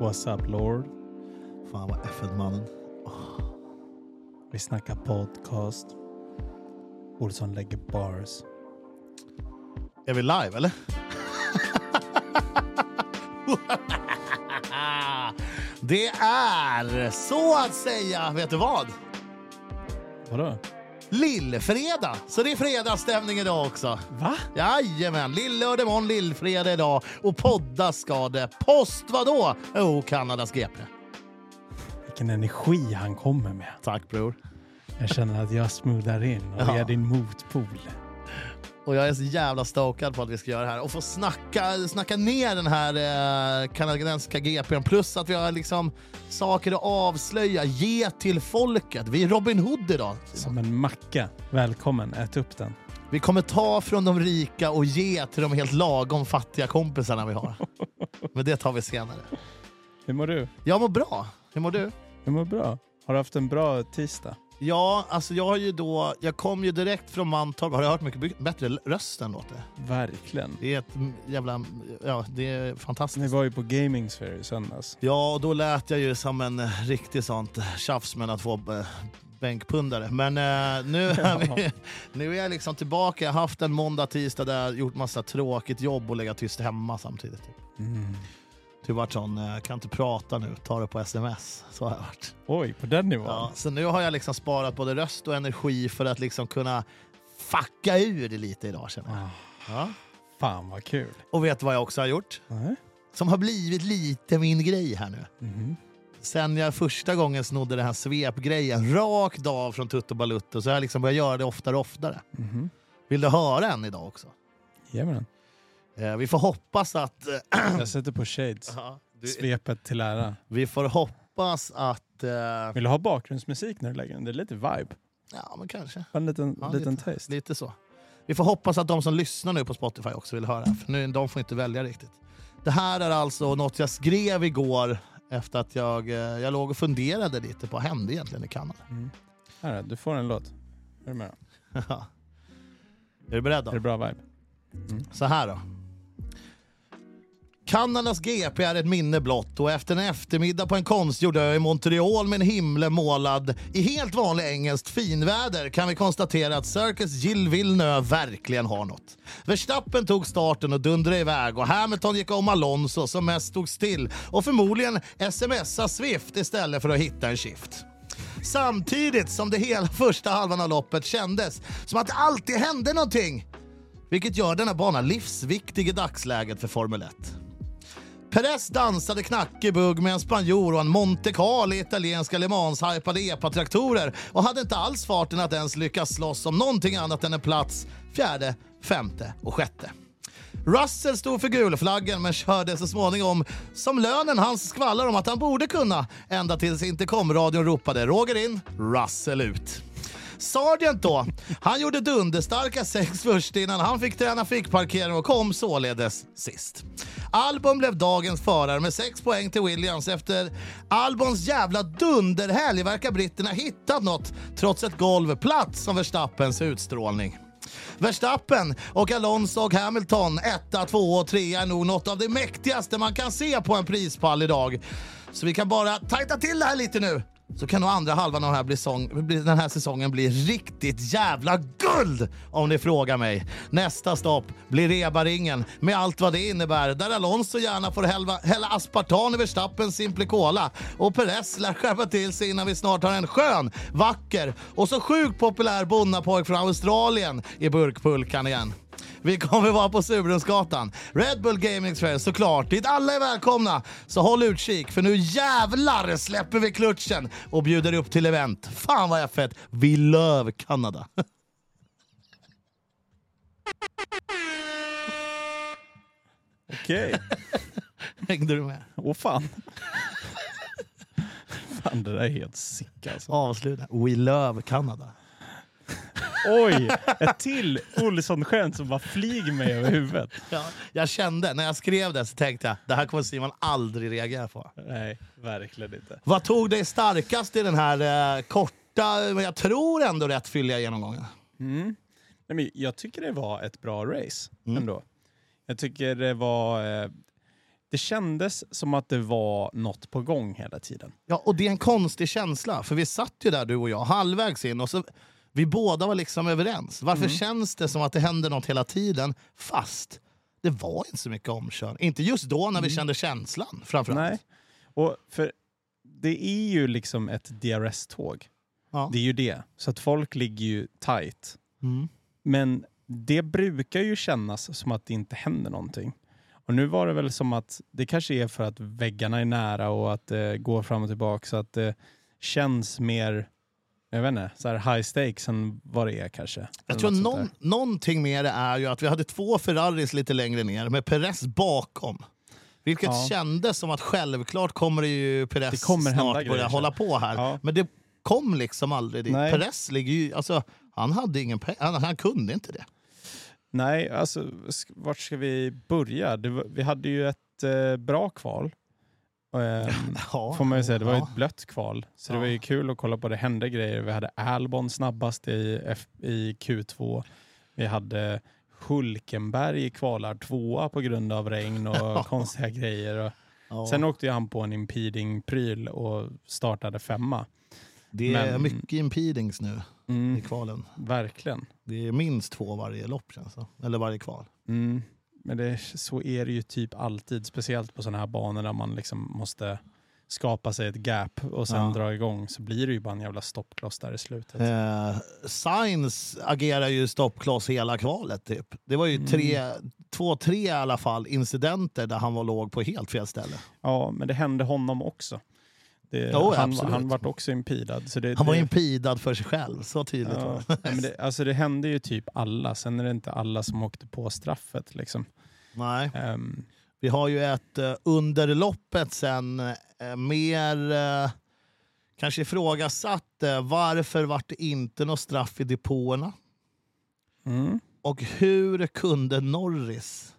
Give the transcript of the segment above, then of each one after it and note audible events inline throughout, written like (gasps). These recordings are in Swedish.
What's up Lord? Fan vad F1-mannen. Vi snackar podcast. Olsson lägger bars. Är vi live eller? (laughs) Det är så att säga, vet du vad? Vadå? Lillfredag! Så det är fredagsstämning idag också. Va? Jajamän, lillördag imorgon, lillfredag idag. Och podda ska det. Post vadå? Jo, Kanadas GP. Vilken energi han kommer med. Tack bror. Jag känner att jag smoothar in och Ja. är din motpol. Och jag är så jävla stokad på att vi ska göra det här och få snacka, snacka ner den här eh, kanadensiska GPn. Plus att vi har liksom saker att avslöja, ge till folket. Vi är Robin Hood idag. Som en macka. Välkommen, ät upp den. Vi kommer ta från de rika och ge till de helt lagom fattiga kompisarna vi har. (laughs) Men det tar vi senare. Hur mår du? Jag mår bra. Hur mår du? Jag mår bra. Har du haft en bra tisdag? Ja, alltså jag har ju då... Jag kom ju direkt från Mantorp. Har du hört mycket bättre rösten låter? Verkligen. Det är ett jävla... Ja, det är fantastiskt. Ni var ju på Gaming Sphere i söndags. Ja, och då lät jag ju som en eh, riktig sånt tjafs mellan två eh, bänkpundare. Men eh, nu, (laughs) är vi, (laughs) nu är jag liksom tillbaka. Jag har haft en måndag, tisdag där jag gjort massa tråkigt jobb och legat tyst hemma samtidigt. Typ. Mm. Typ varit sån, eh, kan inte prata nu, ta det på sms. Så har jag varit. Oj, på den nivån? Ja, så nu har jag liksom sparat både röst och energi för att liksom kunna fucka ur det lite idag känner jag. Ah, Ja. fan vad kul. Och vet du vad jag också har gjort? Nej. Som har blivit lite min grej här nu. Mhm. Sen jag första gången snodde den här svepgrejen rakt av från Tutto Balutto så har jag liksom börjat göra det oftare och oftare. Mhm. Vill du höra en idag också? Jajamän. Eh, vi får hoppas att... Eh, Jag sätter på shades. ja, du, Svepet till ära. vi får hoppas att... Eh, Vill du ha bakgrundsmusik när du lägger den? Det är lite vibe. ja, men kanske. En liten, Ja, liten lite, taste. Lite så. Vi får hoppas att de som lyssnar nu på Spotify också vill höra. För nu, de får inte välja riktigt. Det här är alltså något jag skrev igår efter att jag, jag låg och funderade lite på vad hände egentligen i Kanada. Mm. Här, du får en låt. Är du med då? (laughs) är du beredd Är då? det bra vibe? Så här då. Kanadas GP är ett minne blott och efter en eftermiddag på en konstgjord ö i Montreal med en himmel målad i helt vanlig engelskt finväder kan vi konstatera att Circus Gilles Villeneuve verkligen har något. Verstappen tog starten och dundrade iväg och Hamilton gick om Alonso som mest stod still och förmodligen smsade Swift istället för att hitta en shift. Samtidigt som det hela (laughs) första halvan av loppet kändes som att det alltid hände någonting. Vilket gör denna bana livsviktig i dagsläget för Formel 1. Perez dansade knackig bugg med en spanjor och en Monte Carlo i italienska Le Mans-hypade EPA-traktorer och hade inte alls farten att ens lyckas slåss om någonting annat än en plats fjärde, femte och sjätte. Russell stod för gulflaggen men körde så småningom som lönen hans skvallrar om att han borde kunna ända tills intercomradion ropade Roger in, Russell ut. Sargent då, han gjorde dunderstarka sex först innan han fick träna fickparkering och kom således sist. Albon blev dagens förare med sex poäng till Williams. Efter Albons jävla dunderhelg verkar britterna hittat något trots ett golv platt som Verstappens utstrålning. Verstappen och Alonso och Hamilton, etta, tvåa och trea är nog något av det mäktigaste man kan se på en prispall idag. Så vi kan bara tajta till det här lite nu. Så kan nog andra halvan av den här, bli sång, den här säsongen bli riktigt jävla guld om ni frågar mig. Nästa stopp blir Rebaringen med allt vad det innebär där Alonso gärna får hälla, hälla aspartam i Verstappens Simple Cola och Perez lär skärpa till sig innan vi snart har en skön, vacker och så sjukt populär bonnapojk från Australien i burkpulkan igen. Vi kommer vara på Surbrunnsgatan. Red Bull Gaming Fair såklart, dit alla är välkomna. Så håll utkik för nu jävlar släpper vi klutchen och bjuder upp till event. Fan vad jag fett. Vi love Kanada. Okej. (laughs) Hängde du med? Åh fan. fan, det där är helt sick alltså. Avsluta. We love Kanada. Oj, ett till Olsson-skämt som bara flyger mig över huvudet. Ja, jag kände, när jag skrev det så tänkte jag det här kommer Simon aldrig reagera på. Nej, verkligen inte. Vad tog dig starkast i den här eh, korta, men jag tror ändå rätt fylliga genomgången? Mm. Nej, men jag tycker det var ett bra race Mm. ändå. Jag tycker det var... Eh, det kändes som att det var något på gång hela tiden. Ja, och det är en konstig känsla. För vi satt ju där du och jag halvvägs in och så vi båda var liksom överens. Varför Mm. känns det som att det händer något hela tiden fast det var inte så mycket omkörning? Inte just då när vi kände känslan framförallt. Mm. Nej. Och för det är ju liksom ett DRS-tåg. Ja. Det är ju det. Så att folk ligger ju tight. Mm. Men det brukar ju kännas som att det inte händer någonting. Och nu var det väl som att det kanske är för att väggarna är nära och att det går fram och tillbaka så att det känns mer, jag vet inte, så här high stakes än vad det är kanske. Jag tror någon, någonting med det är ju att vi hade två Ferraris lite längre ner med Perez bakom. Vilket Ja. kändes som att självklart kommer det ju Perez Det kommer snart börja hålla på här. Ja. Men det kom liksom aldrig dit. Nej. Perez ligger ju, alltså, han hade ingen han, han kunde inte det. Nej, alltså vart ska vi börja? Var, vi hade ju ett eh, bra kval. Ehm, Ja. får man ju säga. Det var ju Ja. ett blött kval. Så det Ja. var ju kul att kolla på. Det hände grejer. Vi hade Albon snabbast i, F, i Q2. Vi hade Hulkenberg kvalar tvåa på grund av regn och (laughs) konstiga grejer. Och. Sen åkte han på en impeding-pryl och startade femma. det är men- mycket impedings nu i Mm, kvalen. verkligen. Det är minst två varje lopp känns det. Eller varje kval. Mm. Men det, så är det ju typ alltid, speciellt på sådana här banor där man liksom måste skapa sig ett gap och sen Ja. dra igång så blir det ju bara en jävla stoppkloss där i slutet. Eh, Sainz agerar ju stoppkloss hela kvalet. Typ. Det var ju Mm. tre, två, tre i alla fall incidenter där han var låg på helt fel ställe. Ja, men det hände honom också. Det, Jo, han, absolut. han vart också impedad. Så det, Han var det, impedad för sig själv, så tydligt ja, men det, alltså det hände ju typ alla. Sen är det inte alla som åkte på straffet. Liksom. Nej. Ehm, Vi har ju ett eh, under loppet sen eh, mer eh, kanske ifrågasatt eh, varför vart det inte något straff i depåerna? mm. Och hur kunde Norris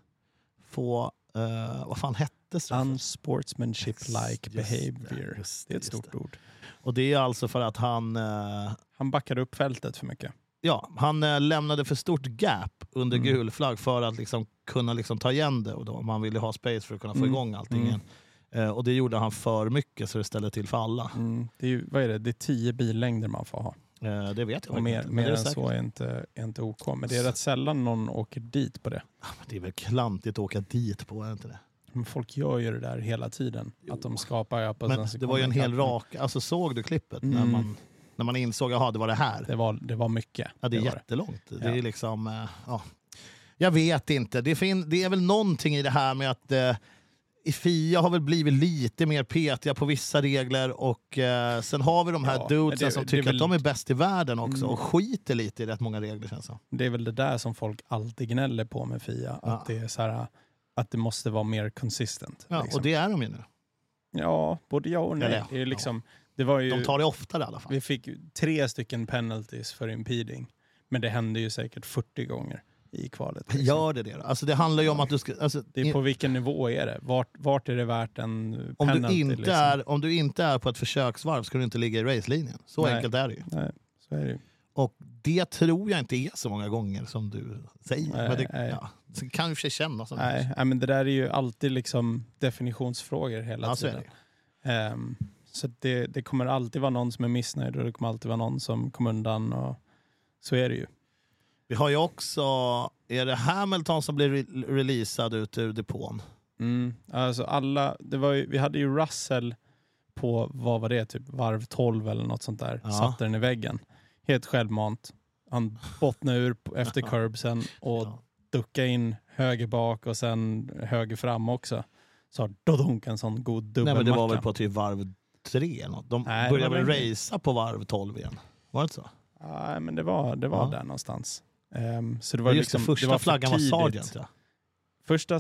få, eh, vad fan hette Unsportsmanship-like det, behavior. just det är ett stort det. ord. Och det är alltså för att han, eh, Han backade upp fältet för mycket. ja, han eh, lämnade för stort gap under Mm. gul flagg för att liksom kunna liksom ta igen det. Och då, man ville ha space för att kunna få Mm. igång allting Mm. igen. Eh, och det gjorde han för mycket så det ställde till för alla. Mm. Det är, vad är det? Det är tio billängder man får ha. Eh, det vet jag Och mer, inte, mer det än säkert. så är inte, är inte OK. Men det är rätt sällan någon åker dit på det. Det är väl klantigt att åka dit på, är det inte det? Men folk gör ju det där hela tiden. Att de skapar på Men det var ju en hel rak... Alltså såg du klippet? När, Mm. man, när man insåg att det var det här? Det var, det var mycket. Ja, det är var jättelångt. Det Ja. är liksom... eh, ja. Jag vet inte. Det, fin- det är väl någonting i det här med att eh, i FIA har väl blivit lite mer petiga på vissa regler och eh, sen har vi de här Ja, dudesen det- som det tycker väl- att de är bäst i världen också Mm. och skiter lite i rätt många regler känns det. Det är väl det där som folk alltid gnäller på med FIA. Ja. Att det är så här, att det måste vara mer consistent. Ja, liksom. Och det är de ju nu. ja, både ja och nej. Eller ja, det, är liksom, det var ju, De tar det oftare i alla fall. Vi fick tre stycken penalties för impeding. Men det hände ju säkert 40 gånger i kvalet. liksom. Gör det det då? Alltså det handlar ju om att du ska... Alltså, Det är på vilken nivå är det? Vart, vart är det värt en om, penalty? du inte liksom? är, om du inte är på ett försöksvarv ska du inte ligga i racelinjen. Så Nej. enkelt är det ju. Nej, så är det ju. Och det tror jag inte är så många gånger som du säger. Nej, men det, nej. ja, det kan ju för sig kännas som Nej, nej, men det där är ju alltid liksom definitionsfrågor hela Ja, så tiden. det. Ehm, så det, det kommer alltid vara någon som är missnöjd och det kommer alltid vara någon som kommer undan. Och så är det ju. Vi har ju också, är det Hamilton som blir re- releasad ut ur depån? Mm. Alltså alla, det var ju, vi hade ju Russell på, vad var det, typ varv 12 eller något sånt där. Ja. Satte den i väggen. Helt självmant. Han bottnade ur efter curbsen och Ja. duckade in höger bak och sen höger fram också. Så dodonk en sån god Nej dubbelmacka. men det var väl på typ varv tre eller något. De Nej, började väl racea på varv 12 igen? Var det inte så? Nej, men det var, det var Ja. där någonstans. Ehm, så det var Just liksom, det, första det var flaggan var. Sargent. Ja. Första,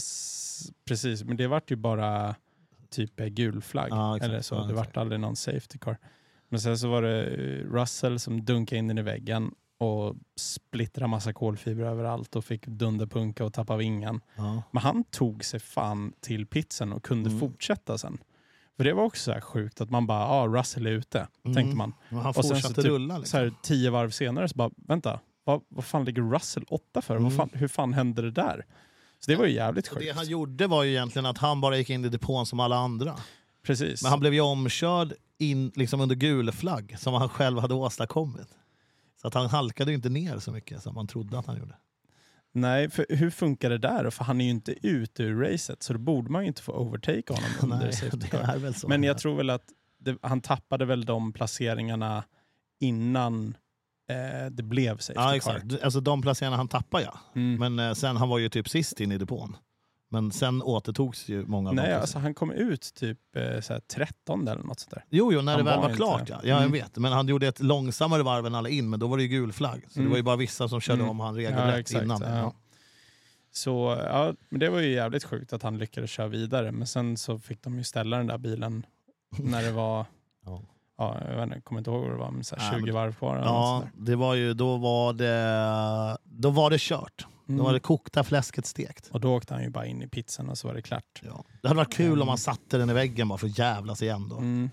precis, men det vart ju bara typ gul flagg. Exakt. eller så. Det vart aldrig någon safety car. Men sen så var det eh, Russell som dunkade in den i väggen och splittrade massa kolfiber överallt och fick dunderpunka och tappa vingan. Ja. Men han tog sig fan till pitsen och kunde Mm. fortsätta sen. För det var också så här sjukt att man bara, ja ah, Russell är ute, Mm. tänkte man. Men han Och sen så typ rulla. Så Liksom. här, tio varv senare så bara, vänta, vad, vad fan ligger Russell åtta för? Mm. Vad fan, hur fan hände det där? Så det var ju jävligt Och det sjukt. han gjorde var ju egentligen att han bara gick in i depån som alla andra. Precis. Men han blev ju omkörd in, liksom under gul flagg som han själv hade åstadkommit. Så att han halkade inte ner så mycket som man trodde att han gjorde. Nej, för hur funkar det där? För han är ju inte ute ur racet, så då borde man ju inte få overtake honom (laughs) under Nej, safety det car. är väl så. Men jag tror väl att det, han tappade väl de placeringarna innan eh, det blev safety Ja car. exakt, alltså de placeringarna han tappade ja. Mm. Men eh, sen han var ju typ sist in i depån. Men sen återtogs ju många av Nej, placeringarna. alltså han kom ut typ eh, såhär 13 eller något sånt där. Jo, jo, när Han det väl var var klart ja. ja jag Mm. vet. Men han gjorde ett långsammare varv än alla in, men då var det ju gul flagg. Så Mm. det var ju bara vissa som körde Mm. om han Ja, regelrätt exakt, innan. ja. Ja. Så ja, men det var ju jävligt sjukt att han lyckades köra vidare. Men sen så fick de ju ställa den där bilen (laughs) när det var, Ja. ja, jag inte, jag kommer inte ihåg vad det var, men så här Nej, 20 men- varv kvar. Ja, det var ju, då var det, då var det kört. Där. Då Mm. var det kokta fläsket stekt. Och då åkte han ju bara in i pizzan och så var det klart. Ja. Det hade varit kul Mm. om man satte den i väggen bara för att jävlas igen då. Mm.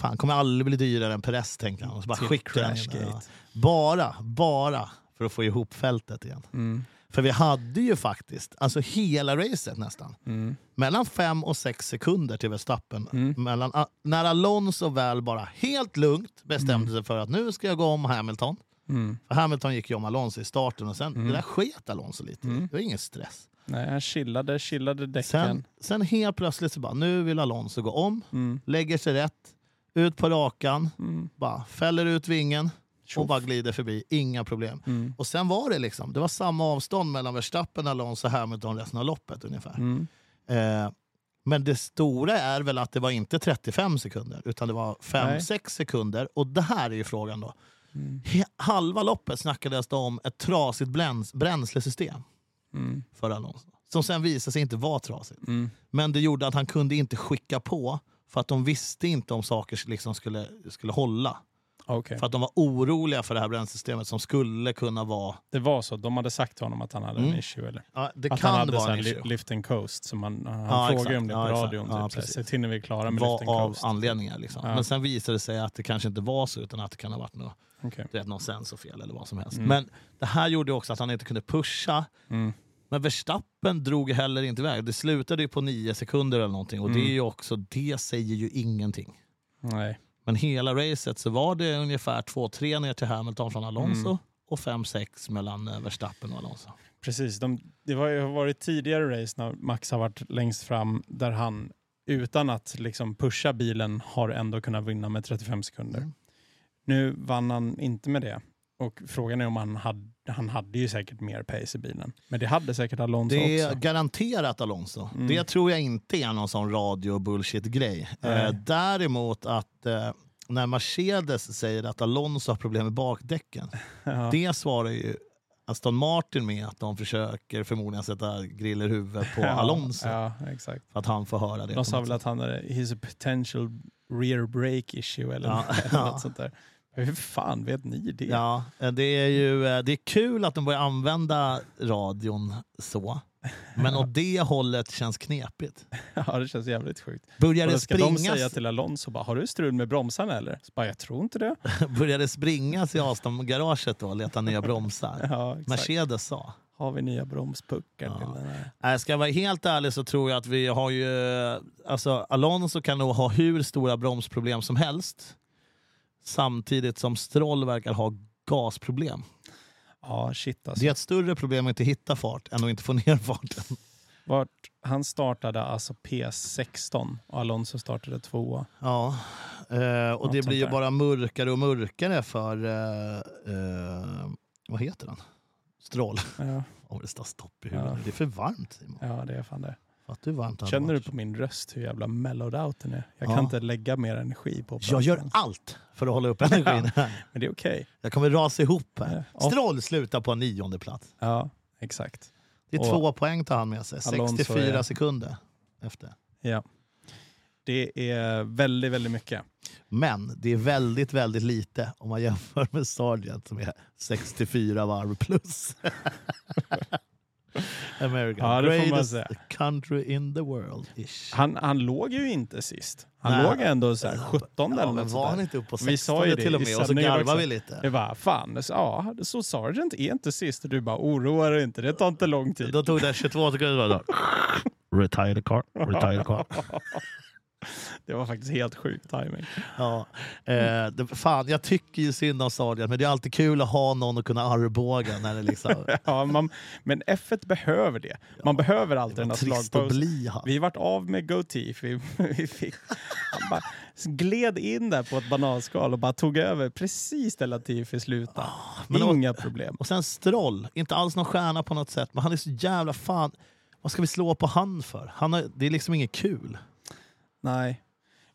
Fan, kommer aldrig bli dyrare än Perez tänkte han. Och så bara Till skicka den in. Ja. Bara, bara för att få ihop fältet igen. Mm. För vi hade ju faktiskt, alltså hela racet nästan, Mm. mellan fem och sex sekunder till Verstappen. Mm. Mellan, ah, när Alonso väl bara helt lugnt bestämde sig för att nu ska jag gå om Hamilton. Mm. För Hamilton gick ju om Alonso i starten och sen Mm. det där sket Alonso lite. Mm. Det var ingen stress. Nej, han chillade, chillade däcken. Sen, sen helt plötsligt så bara, nu vill Alonso gå om, Mm. lägger sig rätt, ut på rakan, Mm. bara fäller ut vingen och Tjoff. bara glider förbi. Inga problem. Mm. Och sen var det liksom, det var samma avstånd mellan Verstappen, Alonso och Hamilton resten av loppet ungefär. Mm. Eh, men det stora är väl att det var inte 35 sekunder utan det var Nej. 5-6 sekunder. Och det här är ju frågan då. Mm. Halva loppet snackades det om ett trasigt bräns- bränslesystem Mm. för Alonso. Som sen visade sig inte vara trasigt. Mm. Men det gjorde att han kunde inte skicka på för att de visste inte om saker liksom skulle, skulle hålla. Okej. För att de var oroliga för det här bränslesystemet som skulle kunna vara... Det var så? De hade sagt till honom att han hade en Mm. issue? Eller? Ja, det att han kan hade så vara en issue. lift and coast. Som han han Ja, frågade om det på Ja, exakt. Ja, radion. typ, precis. Se till när vi är klara med Vad lift and av coast. anledningar. Liksom. Ja. Men sen visade det sig att det kanske inte var så utan att det kan ha varit något, du vet, någon sensorfel eller vad som helst. Mm. Men det här gjorde också att han inte kunde pusha. Mm. Men Verstappen drog heller inte iväg. Det slutade ju på nio sekunder eller någonting och det Mm. är ju också, det säger ju ingenting. Nej. Men hela racet så var det ungefär 2-3 ner till Hamilton från Alonso Mm. och 5-6 mellan eh, Verstappen och Alonso. Precis. De, det var, ju- har varit tidigare race när Max har varit längst fram där han utan att liksom pusha bilen har ändå kunnat vinna med 35 sekunder. Mm. Nu vann han inte med det. Och frågan är om han hade, han hade ju säkert mer pace i bilen. Men det hade säkert Alonso Det är också. garanterat Alonso. Mm. Det tror jag inte är någon sån radio-bullshit-grej. Eh, däremot att eh, när Mercedes säger att Alonso har problem med bakdäcken, (laughs) Ja. det svarar ju Aston Martin med att de försöker förmodligen sätta griller i huvudet på (laughs) Ja, Alonso. Ja, exakt. För att han får höra det. De sa väl att han hade his a potential rear brake issue eller, Ja. (laughs) något sånt där. Hur fan vet ni det? Ja, eh, det är ju eh, det är kul att de börjar använda radion så. Men åt det hållet känns knepigt. (laughs) Ja, det känns jävligt sjukt. Börjar det, ska de säga till Alonso bara, har du strul med bromsarna eller? Så bara, jag tror inte det. (laughs) börjar det springas i Aston-garaget då och leta nya bromsar? (laughs) Ja. Mercedes sa. Har vi nya bromspuckar Ja. till den här? Nej, ska jag vara helt ärlig så tror jag att vi har ju... Alltså Alonso kan nog ha hur stora bromsproblem som helst. Samtidigt som Stroll verkar ha gasproblem. Ja, shit alltså. Det är ett större problem att inte hitta fart än att inte få ner farten. Vart, han startade alltså P16 och Alonso startade tvåa. Ja, eh, och Något det blir ju bara mörkare och mörkare för... Eh, eh, vad heter den? Stroll. Ja, Om det står stopp i huvudet. Ja. Det är för varmt Simon. ja det är fan det. Fattar du varmt Känner du på min röst hur jävla mellowed out den är? Jag Ja. kan inte lägga mer energi på Jag gör allt för att hålla upp energin. (laughs) Men det är okej. Jag kommer rasa ihop här. Ja. Stroll slutar på en nionde plats. Ja, exakt. Det är Och två poäng tar han med sig. Alonso 64 är- sekunder efter. Ja. Det är väldigt, väldigt mycket. Men det är väldigt, väldigt lite om man jämför med Sargent som är 64 varv plus. (laughs) (laughs) America. Ja, det får man Greatest säga. country in the world. Ish. Han, han låg ju inte sist. Han Nej. låg ändå så här 17 ja, eller något var han där. inte uppe på Vi sa 16 ju det till och med och så garvade vi lite. Det var fan, så, ja, så Sargent är inte sist du bara oroa dig inte, det tar inte lång tid. Då tog det 22 sekunder. (laughs) Retire the car, retire the car. (laughs) Det var faktiskt helt sjuk timing. Ja. Eh, det, fan, jag tycker ju synd om Sargent, men det är alltid kul att ha någon att kunna armbåga när det liksom... (laughs) Ja, man, men F1 behöver det. Man behöver alltid den där slagposten. Vi vart av med goatee. Vi, (laughs) vi fick, han bara gled in där på ett bananskal och bara tog över precis där Latifi slutade. då- Inga problem. Och sen Stroll, inte alls någon stjärna på något sätt, men han är så jävla fan... Vad ska vi slå på han för? Han har, det är liksom inget kul. Nej.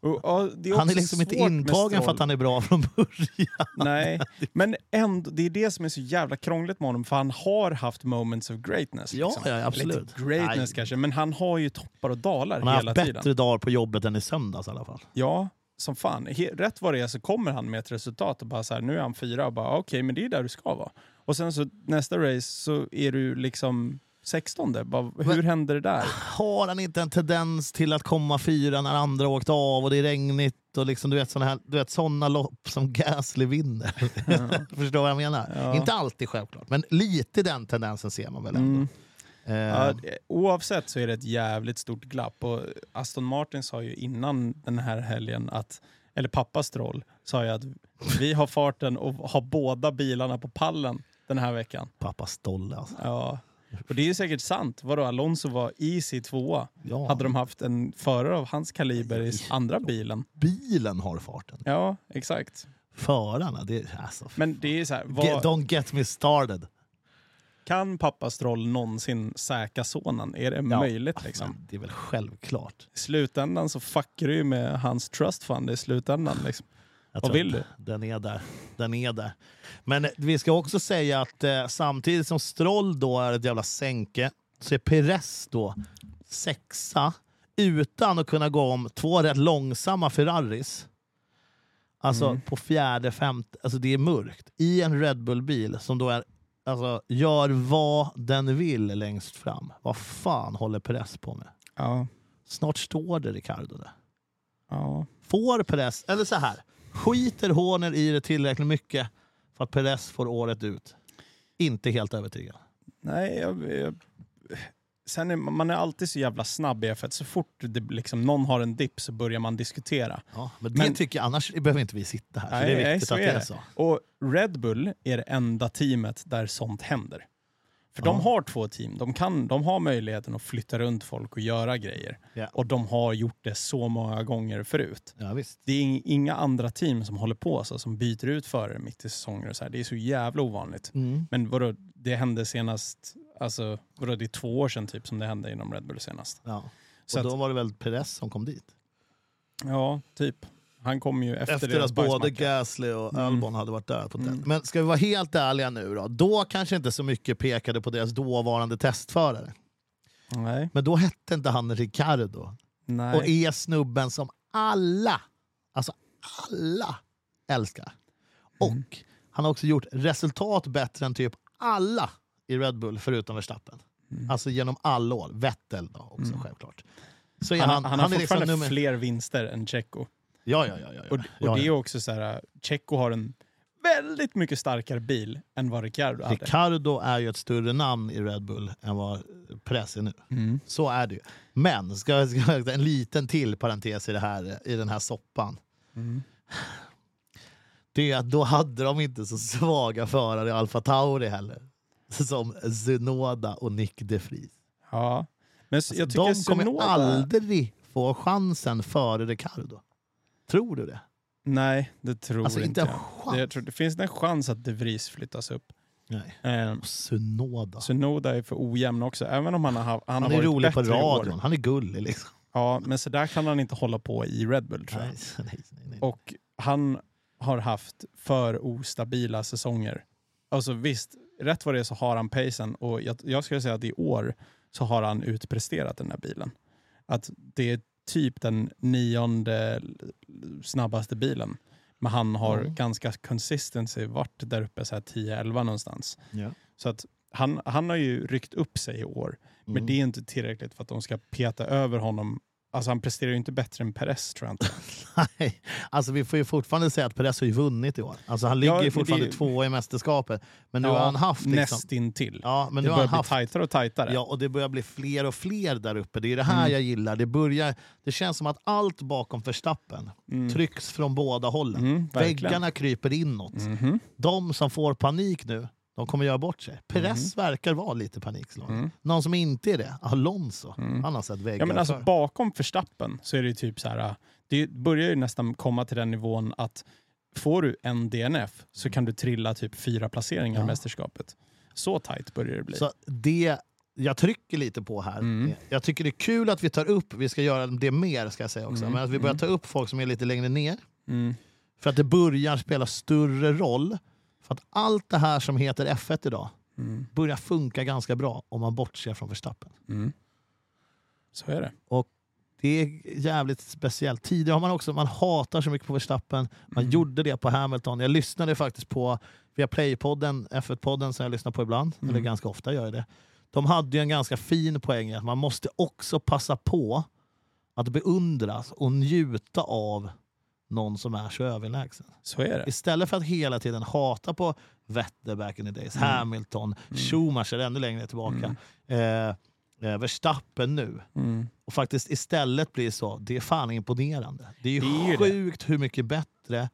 Och, är Han är liksom inte intagen för att han är bra från början. Nej, (laughs) men ändå, det är det som är så jävla krångligt med honom, för han har haft moments of greatness. Ja, liksom. ja, absolut. inte greatness Nej. kanske, men han har ju toppar och dalar Han har hela haft tiden. bättre dagar på jobbet än i söndags i alla fall. Ja, som fan. Rätt vad det är så kommer han med ett resultat och bara så här, nu är han fyra och bara okej, men det är där du ska vara. Och sen så nästa race så är du liksom 16. Bara, hur Men- hände det där? Har han inte en tendens till att komma fyra när andra åkt av och det är regnigt och liksom, du vet såna, här, du vet, såna lopp som Gasly vinner? (laughs) Förstår du vad jag menar? Ja. Inte alltid självklart, men lite den tendensen ser man väl ändå. Mm. Eh, Ja, oavsett så är det ett jävligt stort glapp. Och Aston Martin sa ju innan den här helgen att, eller pappa Stroll sa ju att vi har farten och har båda bilarna på pallen den här veckan. Pappa Stolle alltså. Ja. Och det är ju säkert sant. Vadå, Alonso var easy tvåa. Ja. Hade de haft en förare av hans kaliber i andra bilen. Bilen har farten. Ja, exakt. Förarna, det är... Alltså, Men det är så här, Get, vad, don't get me started. kan pappa Stroll någonsin säkra sonen? Är det möjligt liksom? Det är väl självklart. I slutändan så fuckar du ju med hans trust fund i slutändan. Liksom. Jag Vad vill att Den är där. Den är där. Men vi ska också säga att eh, samtidigt som Stroll då är ett jävla sänke så är Perez då sexa utan att kunna gå om två rätt långsamma Ferraris. Alltså Mm. på fjärde, femte, alltså det är mörkt. I en Red Bull-bil som då är, alltså, gör vad den vill längst fram. Vad fan håller Perez på med? Ja. Snart står det Ricardo där. ja. Får Perez, eller så här, skiter Horner i det tillräckligt mycket för att Perez får året ut? Inte helt övertygad. Nej, jag, jag, sen är man är alltid så jävla snabb i F1. Så fort det, liksom, någon har en dipp så börjar man diskutera. Ja, men det Men- tycker jag, annars behöver inte vi sitta här. Nej, det är nej, viktigt så att är det är så. Och Red Bull är det enda teamet där sånt händer. För Ja. de har två team. De, kan, de har möjligheten att flytta runt folk och göra grejer. Ja. Och de har gjort det så många gånger förut. Ja. Det är ing- inga andra team som håller på så, som byter ut förare mitt i säsonger. Och så här. Det är så jävla ovanligt. Mm. Men vadå, det hände senast, alltså, vadå, det är två år sedan typ som det hände inom Red Bull senast. Ja. Så Och då att, var det väl Perez som kom dit? ja, typ. Han kom ju efter, Efter, att både. Gasly och Mm. Albon hade varit där. på Mm. mm. Men ska vi vara helt ärliga nu då? Då kanske inte så mycket pekade på deras dåvarande testförare. Nej, Men då hette inte han Ricardo. nej. Och är snubben som alla, alltså alla älskar. Och Mm. han har också gjort resultat bättre än typ alla i Red Bull förutom Verstappen. Mm. Alltså genom alla år. Vettel då också Mm. självklart. Så han, han, han, han, har liksom fortfarande nummer... fler vinster än Checo. Ja, ja, ja. ja, ja. Och, och ja, det är också så här, Checo har en väldigt mycket starkare bil än vad Ricciardo hade. Ricardo är ju ett större namn i Red Bull än vad Perez är nu. Mm. Så är det ju. Men, ska, ska, en liten till parentes i, det här, i den här soppan. Mm. det är att då hade de inte så svaga förare i Alfa Tauri heller. Som Zunoda och Nick de Vries. Ja. Men s- jag tycker Alltså, de kommer Tsunoda- aldrig få chansen före Ricardo. Tror du det? Nej, det tror Alltså, inte jag. chans. Det, jag tror, det finns en chans att De Vries flyttas upp. Nej. Eh, Sunoda. Sunoda är för ojämn också, även om han har, han Han har varit rolig på år. radion. Han är gullig liksom. Ja, men så där kan han inte hålla på i Red Bull tror jag. Nej, nej, nej, nej. Och han har haft för ostabila säsonger. Alltså visst, rätt vad det är så har han pacen och jag, jag skulle säga att i år så har han utpresterat den här bilen. Att det är typ den nionde snabbaste bilen. Men han har Ja. ganska consistency, varit där uppe så här 10-11 någonstans. Ja. Så att han, han har ju ryckt upp sig i år, men Mm. det är inte tillräckligt för att de ska peta över honom. Alltså han presterar ju inte bättre än Perez tror jag inte. (laughs) Nej, alltså vi får ju fortfarande säga att Perez har ju vunnit i år. Alltså han Ja, ligger ju men fortfarande det- tvåa i mästerskapet. Men nu Ja, har han haft... Liksom, Nästintill. ja, men det nu har börjar han bli haft tajtare och tajtare. Ja, och det börjar bli fler och fler där uppe. Det är det här Mm. jag gillar. Det, börjar, det känns som att allt bakom Verstappen Mm. trycks från båda hållen. Mm, verkligen. Väggarna kryper inåt. Mhm. De som får panik nu, de kommer göra bort sig. Perez verkar vara lite panikslagen. Mm. Någon som inte är det, Alonso. Mm. Han har sett väggar Ja, men alltså, förr. bakom Verstappen så är det typ så här. Det börjar ju nästan komma till den nivån att får du en DNF så kan du trilla typ fyra placeringar Ja. i mästerskapet. Så tajt börjar det bli. Så det jag trycker lite på här, Mm. jag tycker det är kul att vi tar upp, vi ska göra det mer ska jag säga också, Mm. men att vi börjar Mm. ta upp folk som är lite längre ner. Mm. För att det börjar spela större roll. För att allt det här som heter F1 idag Mm. börjar funka ganska bra om man bortser från Verstappen. Mm. Så är det. Det är jävligt speciellt. Tidigare har man också, man hatar så mycket på Verstappen. Man Mm. gjorde det på Hamilton. Jag lyssnade faktiskt på via Play-podden, F1-podden som jag lyssnar på ibland, Mm. eller ganska ofta gör jag det. De hade ju en ganska fin poäng att man måste också passa på att beundras och njuta av någon som är så överlägsen. Så är det. Istället för att hela tiden hata på Vettel back in the days, Mm. Hamilton, Schumacher ännu längre tillbaka, eh, eh, Verstappen nu. Mm. Och faktiskt istället blir så, det är fan imponerande. Det är Det är ju det. sjukt hur mycket bättre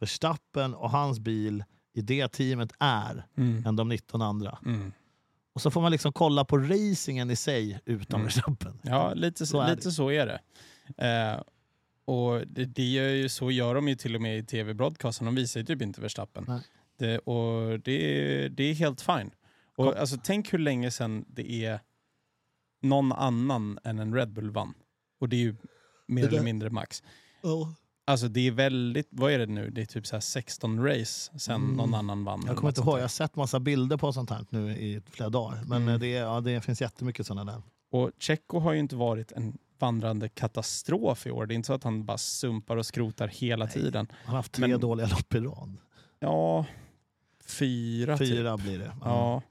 Verstappen och hans bil i det teamet är Mm. än de 19 andra. Mm. Och så får man liksom kolla på racingen i sig utan Mm. Verstappen. Ja, lite Så så, är lite så är det. Eh, och det, det ju, så gör de ju till och med i tv-broadcasten. De visar ju typ inte Verstappen. Det, och det, det är helt fine. Och Kom. alltså, tänk hur länge sedan det är någon annan än en Red Bull vann. Och det är ju mer eller mindre max. Oh. Alltså det är väldigt, vad är det nu? Det är typ så här 16 race sen Mm. någon annan vann. Jag kommer inte ihåg, jag har sett massa bilder på sånt här nu i flera dagar. Men Mm. eh, det, ja, det finns jättemycket sådana där. Och Checo har ju inte varit en vandrande katastrof i år. Det är inte så att han bara sumpar och skrotar hela Nej. tiden. Han har haft tre Men- dåliga lopp i rad. Ja, fyra, typ. Fyra blir det. Ja.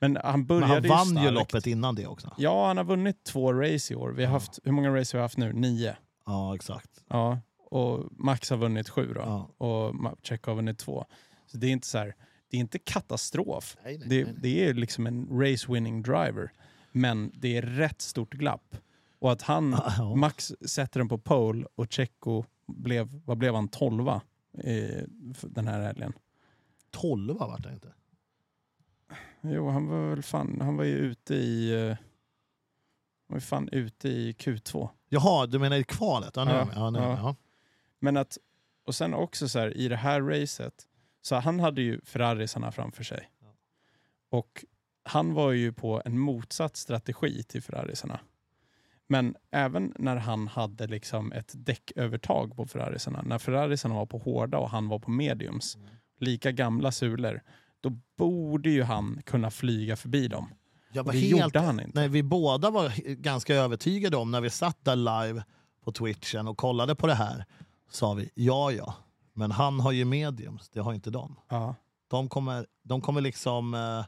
Men han Men började han vann ju starkt. loppet innan det också. Ja, han har vunnit två race i år. Vi har Ja. haft, hur många race har vi haft nu? Nio. Ja, exakt. Ja. Och Max har vunnit sju då. Ja. Och Checo har vunnit två. Så det är inte så här, det är inte katastrof. Nej, nej, Det, nej, det är liksom en race-winning driver. Men det är rätt stort glapp. Och att han, Ja. Max sätter den på pole och Checo blev, vad blev han, tolva eh, den här helgen. Tolva vart det inte. Jo, han var väl fan, han var ju ute i, eh, han var ju fan ute i Q2. Jaha, du menar i kvalet? Ja, nu är Ja, ja, nu ja. Men att, och sen också så här, i det här racet, så han hade ju Ferrarisarna framför sig. Och han var ju på en motsatt strategi till Ferrarisarna. Men även när han hade liksom ett däckövertag på Ferrarisarna, när Ferrarisarna var på hårda och han var på mediums, Mm. lika gamla sulor, då borde ju han kunna flyga förbi dem. Jag var Och det helt, gjorde han inte. nej, vi båda var ganska övertygade om när vi satt där live på twitchen och kollade på det här. Sa vi ja, ja, men han har ju mediums, det har inte de. Ja. De kommer, de kommer liksom... Eh,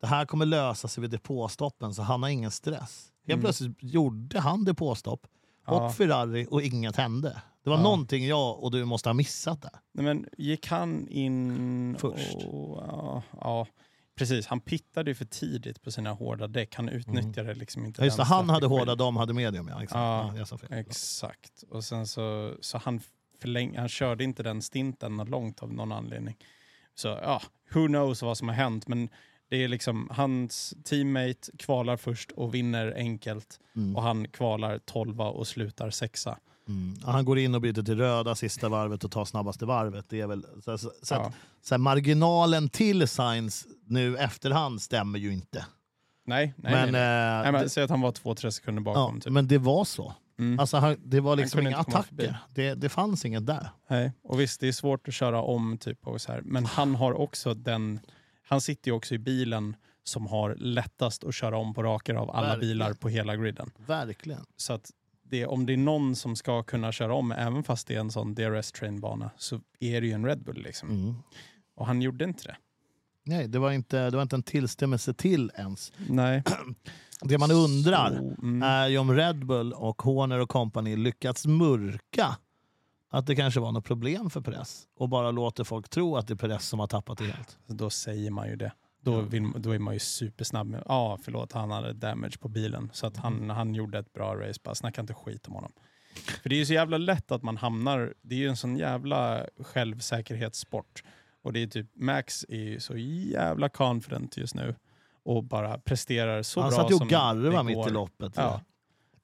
det här kommer lösa sig vid depåstoppen så han har ingen stress. Helt Mm. plötsligt gjorde han depåstopp Ja. och Ferrari och inget hände. Det var Ja. någonting jag och du måste ha missat där. Nej, men gick han in... Först. Och, ja, ja, precis. Han pittade ju för tidigt på sina hårda däck. Han utnyttjade liksom inte Ja, just det, han hade hårda, de hade medium. Ja, exakt. Ja, Ja. Exakt. Och sen så, så han, förläng, han körde inte den stinten långt av någon anledning. Så ja, who knows vad som har hänt. Men det är liksom hans teammate kvalar först och vinner enkelt. Mm. Och han kvalar tolva och slutar sexa. Mm. Ja, han går in och byter till röda sista varvet och tar snabbaste varvet. Det är väl, så, så, så att, Ja. så här, marginalen till Sainz nu efterhand stämmer ju inte. Nej, nej, men, nej. nej. eh, nej det, Säg att han var två-tre sekunder ja, bakom. typ. men det var så. Mm. Alltså, han, det var liksom inga attacker. Det, det fanns inget där. Nej, och visst det är svårt att köra om typ och så här. men han har också den, han sitter ju också i bilen som har lättast att köra om på raker av alla Verkligen. bilar på hela griden. Verkligen. Så att det, om det är någon som ska kunna köra om, även fast det är en sån DRS-trainbana, så är det ju en Red Bull liksom. Mm. Och han gjorde inte det. Nej, det var inte, det var inte en tillstämmelse till ens. Nej. (clears throat) Det man undrar Så, mm. är ju om Red Bull och Horner och company lyckats mörka att det kanske var något problem för Perez och bara låter folk tro att det är Perez som har tappat det helt. Då säger man ju det. Då, vill, då är man ju supersnabb med, ja ah, förlåt han hade damage på bilen. Så att han, Mm. han gjorde ett bra race, bara snacka inte skit om honom. För det är ju så jävla lätt att man hamnar, det är ju en sån jävla självsäkerhetssport. Och det är typ, Max är ju så jävla confident just nu och bara presterar så Han bra satt ju som och garvade mitt i loppet. Ja,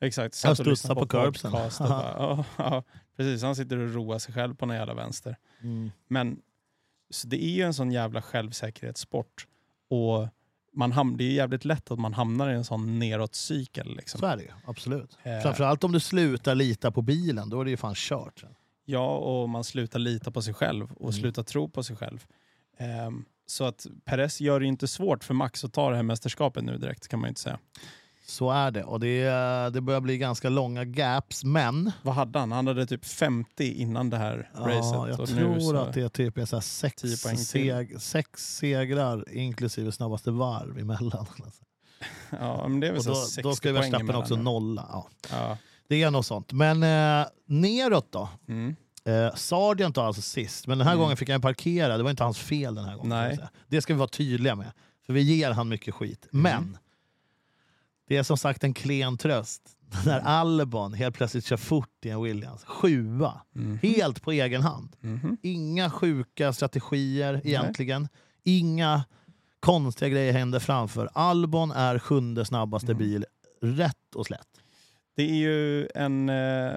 exakt. Jag Satt och studsade på curbsen. och bara, (laughs) ja, ja, precis, han sitter och roar sig själv på någon jävla vänster. Mm. Men så det är ju en sån jävla självsäkerhetssport. Och man ham- det är jävligt lätt att man hamnar i en sån neråtcykel. Liksom. Så är det ju, absolut. Eh. Framförallt om du slutar lita på bilen, då är det ju fan kört. Ja, och man slutar lita på sig själv och Mm. slutar tro på sig själv. Ehm, så att Perez gör det ju inte svårt för Max att ta det här mästerskapet nu direkt kan man ju inte säga. Så är det. Och det, är- det börjar bli ganska långa gaps, men Vad hade han? Han hade typ 50 innan det här ja, racet. jag och tror så- att det är typ är så sex, 10 poäng till. seg, sex segrar inklusive snabbaste varv emellan. (laughs) Ja, men det är väl Och så då, 60 då ska Verstappen också nolla. Ja. Ja. Det är något sånt. Men eh, neråt då? Mm. Eh, Sargent var alltså sist, men den här Mm. gången fick han parkera. Det var inte hans fel den här gången. Det ska vi vara tydliga med. För vi ger han mycket skit. Men det är som sagt en klen tröst. (laughs) När Albon helt plötsligt kör fort i en Williams. Sjua. Mhm. Helt på egen hand. Mhm. Inga sjuka strategier egentligen. Inga konstiga grejer händer framför. Albon är sjunde snabbaste Mm. bil. Rätt och slätt. Det är ju en eh,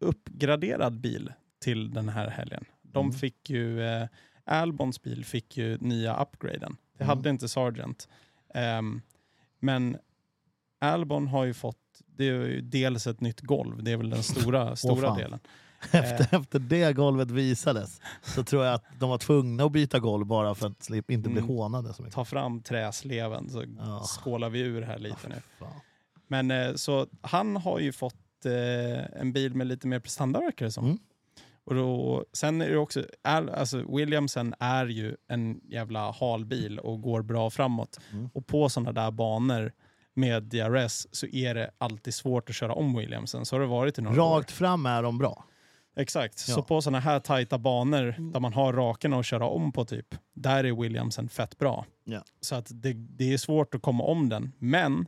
uppgraderad bil till den här helgen. De Mm. fick ju, eh, Albons bil fick ju nya upgraden. Det Mm. hade inte Sargent. Ehm, men Albon har ju fått, det är ju dels ett nytt golv, det är väl den (laughs) stora, stora fan. delen. (laughs) Efter, efter det golvet visades så tror jag att de var tvungna att byta golv bara för att inte bli Mm. hånade så mycket. Ta fram träsleven så Ja. skålar vi ur här lite nu. Fan. Men eh, så han har ju fått eh, en bil med lite mer prestanda verkar det som. Mm. Och då, sen är det också, alltså Williamsen är ju en jävla halbil och går bra framåt. Mm. Och på sådana där banor med DRS så är det alltid svårt att köra om Williamsen. Så har det varit i några år. Rakt fram är de bra. Exakt. Ja. Så på sådana här tajta banor där man har rakerna att köra om på typ, där är Williamsen fett bra. Ja. Så att det, det är svårt att komma om den. Men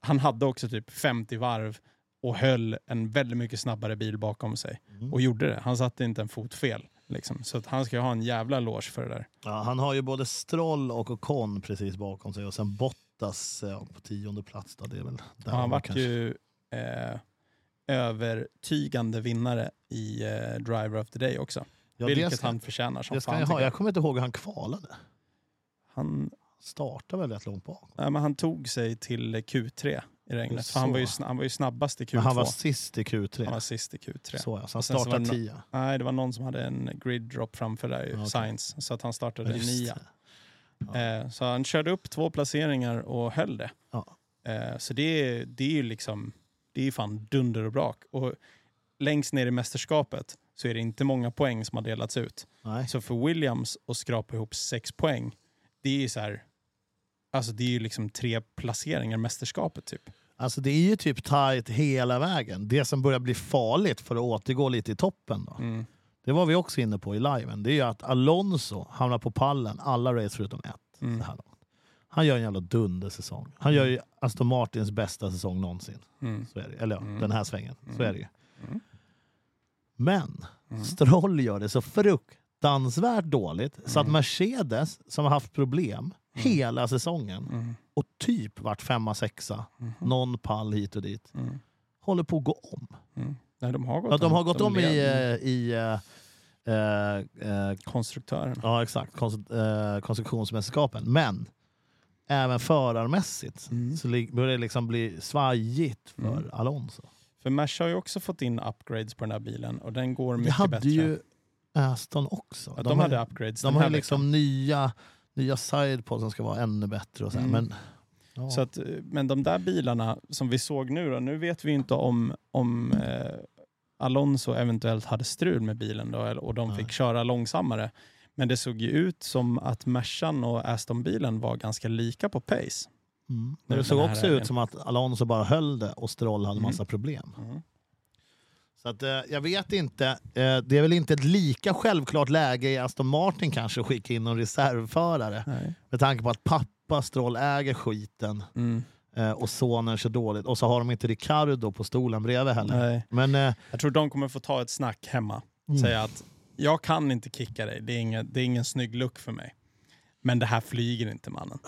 han hade också typ 50 varv och höll en väldigt mycket snabbare bil bakom sig. Mm. Och gjorde det. Han satte inte en fot fel. Liksom. Så att han ska ju ha en jävla eloge för det där. Ja, han har ju både Stroll och Ocon precis bakom sig och sen Bottas eh, på tionde plats. Då, det är väl där han var ju eh, övertygande vinnare i eh, Driver of the Day också. Ja, vilket ska, han förtjänar som fan. Jag, ha. jag kommer inte ihåg hur han kvalade. Han startade väl rätt långt bak? Nej, men han tog sig till Q3 i regnet. Han, var ju, han var ju snabbast i Q2. Men han var sist i Q3? Han var sist i Q3. Så ja, så han startade 10? No nej, det var någon som hade en grid drop framför där, ju, okay. Science. Så att han startade Just. i 9. Eh, så han körde upp två placeringar och höll det. Eh, så det är, det är ju liksom, det är fan dunder och brak. Och längst ner i mästerskapet så är det inte många poäng som har delats ut. Nej. Så för Williams att skrapa ihop sex poäng, det är ju så här, alltså det är ju liksom tre placeringar i mästerskapet typ. Alltså det är ju typ tight hela vägen. Det som börjar bli farligt för att återgå lite i toppen då. Mm. Det var vi också inne på i liven. Det är ju att Alonso hamnar på pallen alla race förutom ett. Mm. Så här långt. Han gör en jävla dundersäsong. Han gör ju Aston Martins bästa säsong någonsin. Mm. Så är det. Eller ja, Mm. den här svängen. Så är det ju. Mm. Men Mm. Stroll gör det så fruktansvärt dåligt så att Mm. Mercedes, som har haft problem hela säsongen Mm. och typ varit femma, sexa, Mm. någon pall hit och dit, Mm. håller på att gå om. Nej, de har gått Ja, de har gått De om i, eh, i eh, eh, eh, konstruktören. ja, exakt, konstru- eh, konstruktionsmästerskapen. Men även förarmässigt Mm. så börjar det liksom bli svajigt för Mm. Alonso. För Merc har ju också fått in upgrades på den här bilen och den går Det mycket hade bättre. ju Aston också. ja, de, har, hade upgrades de har liksom nya, nya sidepods som ska vara ännu bättre. Och så. Mm. Men, ja. Så att, men de där bilarna som vi såg nu då, nu vet vi inte om, om eh, Alonso eventuellt hade strul med bilen då, och de fick köra långsammare. Men det såg ju ut som att Mercan och Aston-bilen var ganska lika på pace. Mm. Den Det såg också ut som att Alonso bara höll det och Stroll hade Mm. massa problem. Mm. Så att, eh, jag vet inte. Eh, det är väl inte ett lika självklart läge i Aston Martin kanske att skicka in någon reservförare. Nej. Med tanke på att pappa Stroll äger skiten Mm. Eh, och sonen kör dåligt. Och så har de inte Ricardo på stolen bredvid heller. Nej. Men eh, Jag tror de kommer få ta ett snack hemma. Mm. Säga att jag kan inte kicka dig, det är, ingen, det är ingen snygg look för mig. Men det här flyger inte mannen.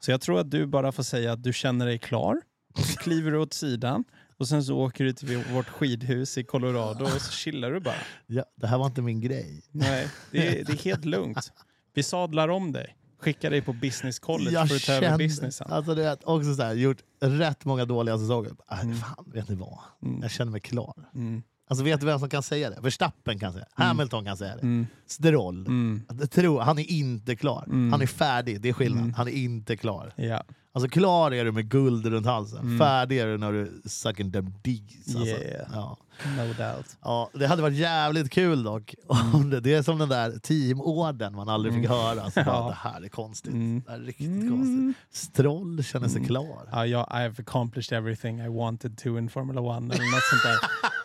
Så jag tror att du bara får säga att du känner dig klar. Och så kliver du åt sidan. Och sen så åker du till vårt skidhus i Colorado och så chillar du bara. ja, det här var inte min grej. Nej, det är, det är helt lugnt. Vi sadlar om dig. Skickar dig på business college Jag för att ta över businessen. alltså det är också så här, gjort rätt många dåliga säsonger. Äh, Mm. Fan, vet ni vad? Mm. Jag känner mig klar. Mm. Alltså vet du vem som kan säga det? Verstappen kan säga det. Hamilton kan säga det. Mm. Stroll. Mm. Tror, han är inte klar. Mm. Han är färdig, det är skillnad. Mm. Han är inte klar. Ja. Alltså klar är du med guld runt halsen. Mm. Färdig är du när du sucking them D's. Alltså. Yeah. Ja. No doubt. Ja, det hade varit jävligt kul dock. (laughs) om det, är som den där teamorden man aldrig fick Mm. höra. (laughs) Så bara, Ja. det här är konstigt. Mm. Det här är riktigt Mm. konstigt. Stroll känner sig Mm. klar. Ja, jag, I've accomplished everything I wanted to in Formula One eller något sånt där. (laughs)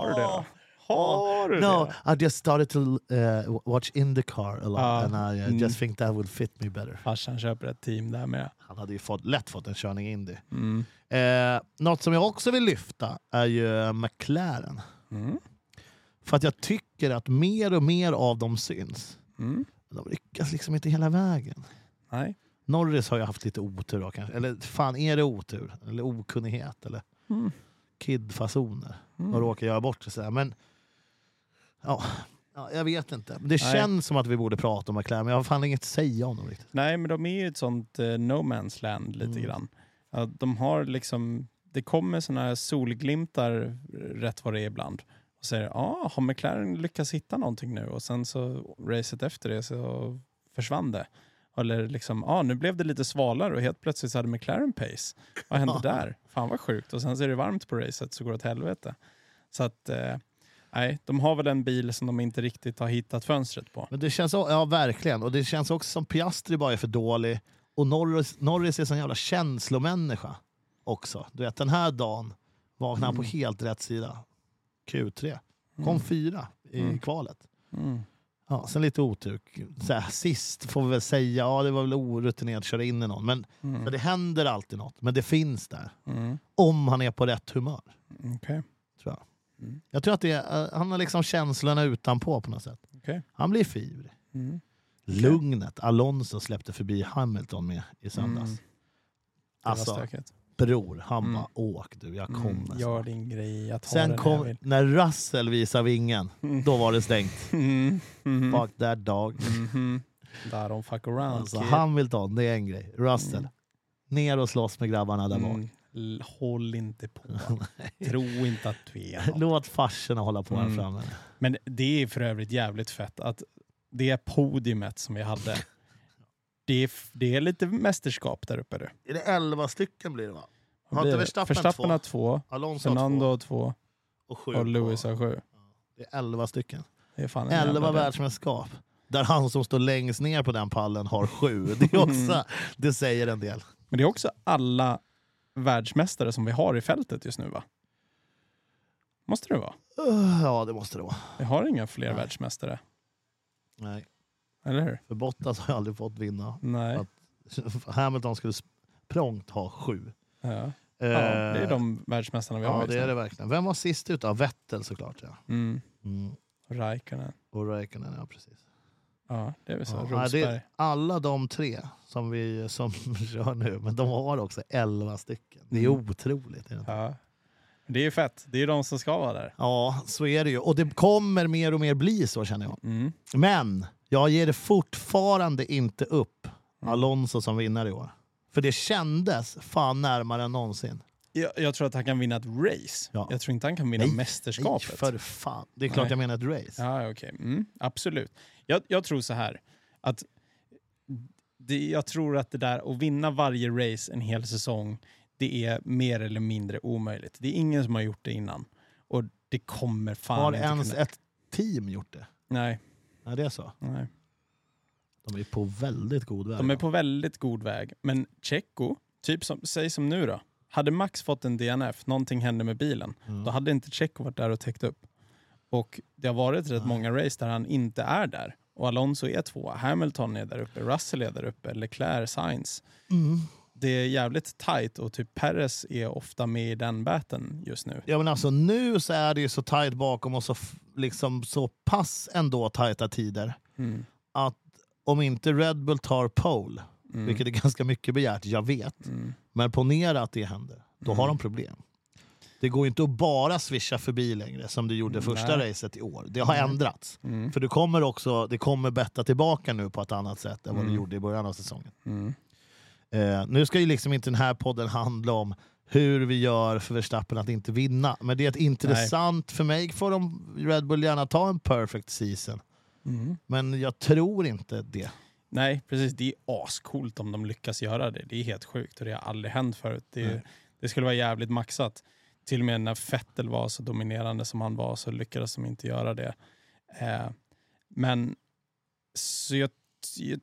Har du det? då? Har du No, det? I just started to uh, watch Indycar a lot Ja. and I uh, Mm. just think that would fit me better. Farsan köper ett team där med. Han hade ju fått, lätt fått en körning Indy. Mm. Eh, något som jag också vill lyfta är ju McLaren. Mm. För att jag tycker att mer och mer av dem syns. Mm. De lyckas liksom inte hela vägen. Nej. Norris har ju haft lite otur då kanske. Eller fan, är det otur? Eller okunnighet? Eller Mm. Kidfasoner? Mm. Och råkar göra bort sig. Men ja, ja, jag vet inte. Det Nej. känns som att vi borde prata om McLaren, men jag har fan inget att säga om dem riktigt. Nej, men de är ju ett sånt eh, no man's land lite Mm. grann. Ja, de har liksom, det kommer såna här solglimtar rätt vad det är ibland. Och säger, ja, har McLaren lyckats hitta någonting nu? Och sen så racet efter det så försvann det. Eller liksom, ja, nu blev det lite svalare och helt plötsligt så hade McLaren pace. Vad hände där? Fan vad sjukt. Och sen så är det varmt på racet så går det åt helvete. Så att, eh, nej, de har väl en bil som de inte riktigt har hittat fönstret på. Men det känns, ja verkligen. Och det känns också som Piastri bara är för dålig. Och Norris, Norris är sån jävla känslomänniska också. Du vet den här dagen vaknade han på Mm. helt rätt sida. Q3. Kom Mm. fyra i Mm. kvalet. Mm. Ja, sen lite otur. Så här, sist får vi väl säga, ja det var väl orutinerat att köra in i någon. Men Mm. för det händer alltid något. Men det finns där. Mm. Om han är på rätt humör. Okej. Tror jag. Mm. Jag tror att det är, eh, han har liksom känslorna utanpå på något sätt. Okej. Han blir fivrig. Mm. Lugnet Alonso släppte förbi Hamilton med i söndags. Mm. Alltså. Bror, han Mm. bara åk du, jag Mm, kommer. Gör snart." din grej, jag tar Sen kom, vill. när Russell visade vingen, Mm. då var det stängt. (laughs) Mm. Mm. Fuck that dog. Mhm. Där de fuck around Alltså, kid. Hamilton, det är en grej. Russell, Mm. ner och slåss med grabbarna där bak. Mm. Håll inte på. (laughs) Tro inte att du är något. Låt farsorna hålla på här Mm. framme. Men det är för övrigt jävligt fett att det podiumet som vi hade, det är, det är lite mästerskap där uppe. Du. Är det 11 stycken blir det va? Har inte? Verstappen Verstappen två? två, Alonso Fernando har två och sju och Lewis har sju. Det är 11 stycken. Det är fan en jävla 11 del. världsmästerskap. Där han som står längst ner på den pallen har sju. Det, är (laughs) också, det säger en del. Men det är också alla världsmästare som vi har i fältet just nu va? Måste det vara? Ja, det måste det vara. Vi har inga fler Nej. världsmästare, Nej. Eller hur? För Bottas har jag aldrig fått vinna. Nej. Att- Hamilton skulle prompt ha sju. Ja. Eh, Ja, det är de världsmästarna vi har Ja, det är det verkligen. Vem var sist ut? Ja, Vettel såklart. Ja. Mm. Mm. Raikkonen. Och Räikkönen, ja precis. Ja, det är väl så. Ja, det är alla de tre som vi som (laughs) kör nu, men de har också 11 stycken. Det är Mm. otroligt. Är det? Ja. Det är fett. Det är de som ska vara där. ja, så är det ju. Och det kommer mer och mer bli så känner jag. Mm. Men jag ger det fortfarande inte upp. Alonso som vinnare i år. För det kändes fan närmare än någonsin. Jag, jag tror att han kan vinna ett race. Ja. Jag tror inte han kan vinna Nej, mästerskapet. Nej, för fan. Det är klart Nej. jag menar ett race. Ja, okej. Mm, absolut. Jag, jag tror så här. Att det, jag tror att det där att vinna varje race en hel säsong, det är mer eller mindre omöjligt. Det är ingen som har gjort det innan. Och det kommer fan har inte ens kunna... ett team gjort det? Nej. Ja, det är så. Nej. De är på väldigt god väg. De är på väldigt god väg. Men Checo, typ som, säg som nu då. Hade Max fått en DNF, någonting hände med bilen, Mm. då hade inte Checo varit där och täckt upp. Och det har varit rätt Nej. många race där han inte är där. Och Alonso är två, Hamilton är där uppe, Russell är där uppe, Leclerc, Sainz. Mm. Det är jävligt tight och typ Perez är ofta med i den batten just nu. Ja, men alltså, nu så är det ju så tajt bakom och så, liksom, så pass ändå tajta tider Mm. att om inte Red Bull tar pole, Mm. vilket är ganska mycket begärt, jag vet, Mm. men ponera att det händer, då har Mm. de problem. Det går ju inte att bara swisha förbi längre som det gjorde första Nej. racet i år. Det har ändrats. Mm. För det kommer också det kommer betta tillbaka nu på ett annat sätt än vad det Mm. gjorde i början av säsongen. Eh, nu ska ju liksom inte den här podden handla om hur vi gör för Verstappen att inte vinna. Men det är ett intressant, för mig får de Red Bull gärna ta en perfect season. Mm. Men jag tror inte det. Nej, precis. Det är ascoolt om de lyckas göra det. Det är helt sjukt och det har aldrig hänt förut. Det, Nej. det skulle vara jävligt maxat. Till och med när Vettel var så dominerande som han var så lyckades de inte göra det. Eh, men så jag, jag,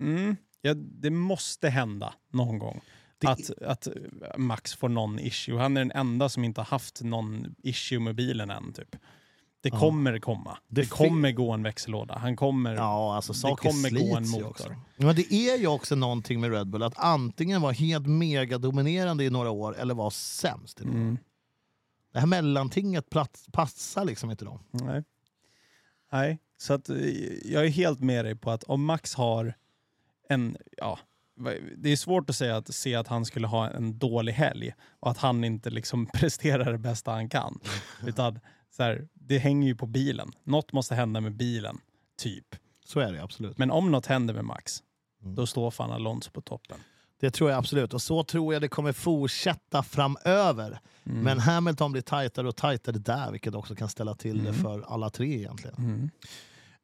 mm, ja, det måste hända någon gång. Det- Att, att Max får någon issue. Han är den enda som inte har haft någon issue med bilen än. Typ. Det Ja. kommer komma. Det Det, kommer gå en växellåda. Han kommer... Ja, alltså Det saker kommer gå en motor. Men det är ju också någonting med Red Bull att antingen vara helt megadominerande i några år eller vara sämst i några. Mm. Det här mellantinget plats, passar liksom inte dem. Nej. Nej, så att eh, jag är helt med dig på att om Max har en, ja, det är svårt att säga att, se att han skulle ha en dålig helg och att han inte liksom (laughs) presterar det bästa han kan. (laughs) Utan så här, det hänger ju på bilen. Något måste hända med bilen, typ. Så är det absolut. Men om något händer med Max, Mm. då står fan Alonso på toppen. Det tror jag absolut. Och så tror jag det kommer fortsätta framöver. Mm. Men Hamilton blir tajtare och tajtare där, vilket också kan ställa till det Mm. för alla tre egentligen.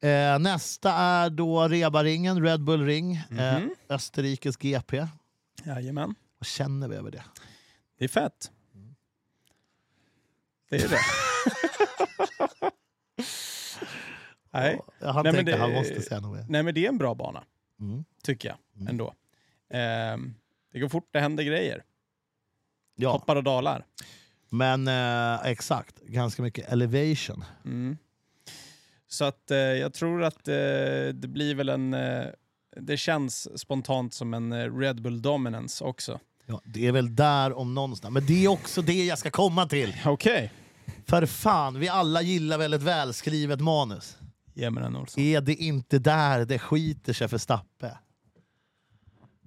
Mm. Eh, nästa är då Rebaringen, Red Bull Ring, eh, Mhm. Österrikes GP. Jajamän, Vad känner vi över det? det är fett. Det är det. (laughs) Nej. Ja, Han Nej, men tänkte det- han måste säga något mer. Nej men det är en bra bana. Mm. tycker jag Mm. ändå. Ehm, det går fort, det händer grejer. Ja, Toppar och dalar. men eh, exakt. Ganska mycket elevation. Mm. Så att eh, jag tror att eh, det blir väl en... Eh, det känns spontant som en eh, Red Bull Dominance också. Ja, det är väl där om någonstans. Men det är också det jag ska komma till. Okej. För fan, vi alla gillar väl ett välskrivet manus? Den Olsson. Är det inte där det skiter sig för Stappe?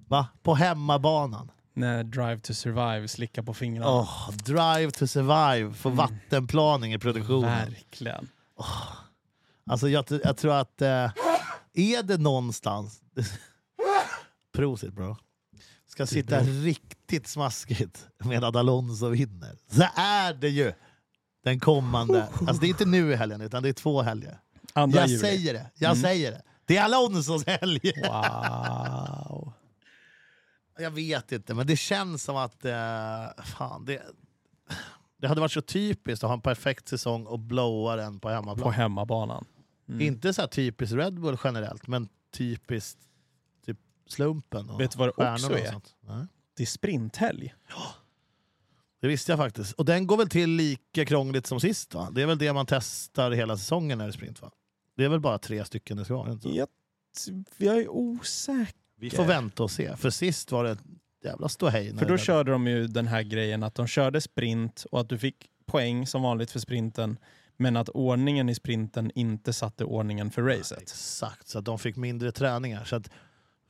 Va? På hemmabanan? När Drive to Survive slickar på fingrarna. Åh, drive to survive för Mm. vattenplaning i produktionen. Verkligen. Alltså jag, jag tror att... Eh, är det någonstans... (laughs) Prosit bro. Ska sitta riktigt smaskigt med att Alonso vinner. Så är det ju den kommande... (laughs) Alltså det är inte nu i helgen utan det är två helger. Andra Jag juli. säger det. Jag Mm. säger det. Det är Alonsos helg. Wow. (laughs) Jag vet inte, men det känns som att... Eh, fan, det, det hade varit så typiskt att ha en perfekt säsong och blowa den på hemmaplan. På hemmabanan. Mm. Inte så här typiskt Red Bull generellt, men typiskt typ slumpen och Vet du vad det också och är? Det är sprinthelg. (gasps) Det visste jag faktiskt. Och den går väl till lika krångligt som sist va? Det är väl det man testar hela säsongen när det är sprint va? Det är väl bara tre stycken det ska vara? Inte? Jag, jag är osäker. Vi får vänta och se. För sist var det ett jävla ståhej. För då det- körde de ju den här grejen att de körde sprint och att du fick poäng som vanligt för sprinten. Men att ordningen i sprinten inte satte ordningen för racet. Exakt, så att de fick mindre träningar. Så att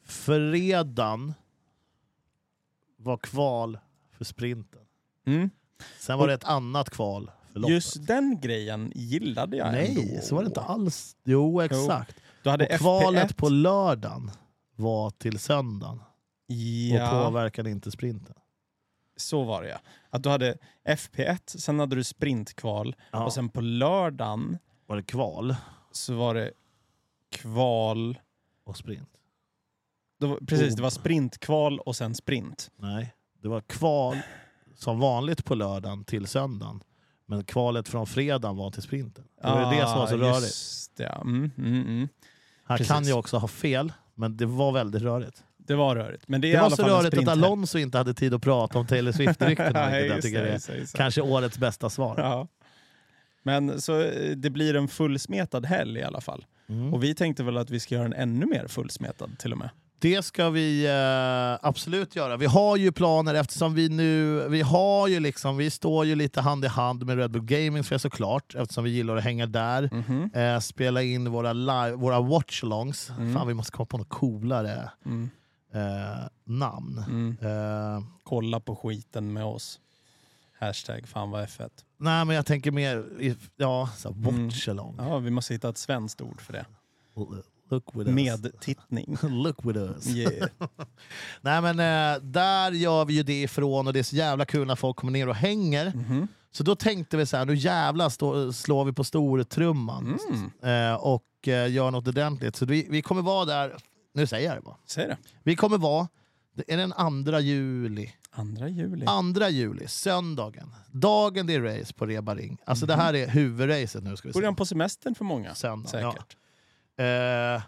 fredagen var kval för sprinten. Mm. Sen var det ett annat kval för loppet. Just den grejen gillade jag Nej, ändå. så var det inte alls. Jo, exakt. Du hade Och kvalet FP1. på lördagen var till söndagen och Ja, påverkade inte sprinten. Så var det ja. Att du hade FP1, sen hade du sprintkval Ja. och sen på lördagen var det kval så var det kval. och sprint. Det var, precis, Oh. det var sprintkval och sen sprint. Nej, det var kval som vanligt på lördagen till söndagen. Men kvalet från fredagen var till sprinten. Det var ju det som var så Ah, rörigt. just det. Mm, mm, mm. Här precis. kan jag också ha fel, men det var väldigt rörigt. Det var rörigt. Men det är Det var alla så rörigt att. Alonso inte hade tid att prata om Taylor Swift-ryktena. (laughs) Jag tycker det, är just just kanske årets bästa svar. Ja. Men så eh, det blir en fullsmetad helg i alla fall. Mm. Och vi tänkte väl att vi ska göra en ännu mer fullsmetad till och med. Det ska vi eh, absolut göra. Vi har ju planer eftersom vi nu, vi har ju liksom, vi står ju lite hand i hand med Red Bull Gaming för såklart, eftersom vi gillar att hänga där. Mhm. Eh, spela in våra, live, våra watchalongs. Mm. Fan vi måste komma på något coolare Mm. Eh, namn. Mm. Eh, Kolla på skiten med oss. Hashtag fan vad F1. nej men jag tänker mer, i, ja, så här, Mm. watchalong. Ja, vi måste hitta ett svenskt ord för det. Look with us. Medtittning. (laughs) Look with us. Yeah. (laughs) Nej men eh, där gör vi ju det ifrån och det är så jävla kul när folk kommer ner och hänger. Mhm. Så då tänkte vi så här, nu jävlar stå, slår vi på stortrumman Mm. eh, och eh, gör något ordentligt. Så vi, vi kommer vara där, nu säger jag det bara. Säg det. Vi kommer vara, det är den 2 juli. Andra juli. 2 juli, söndagen. Dagen det är race på Reba Ring. Alltså det här är huvudracet nu ska vi. Början på semestern för många. Söndag, ja. Säkert. Eh,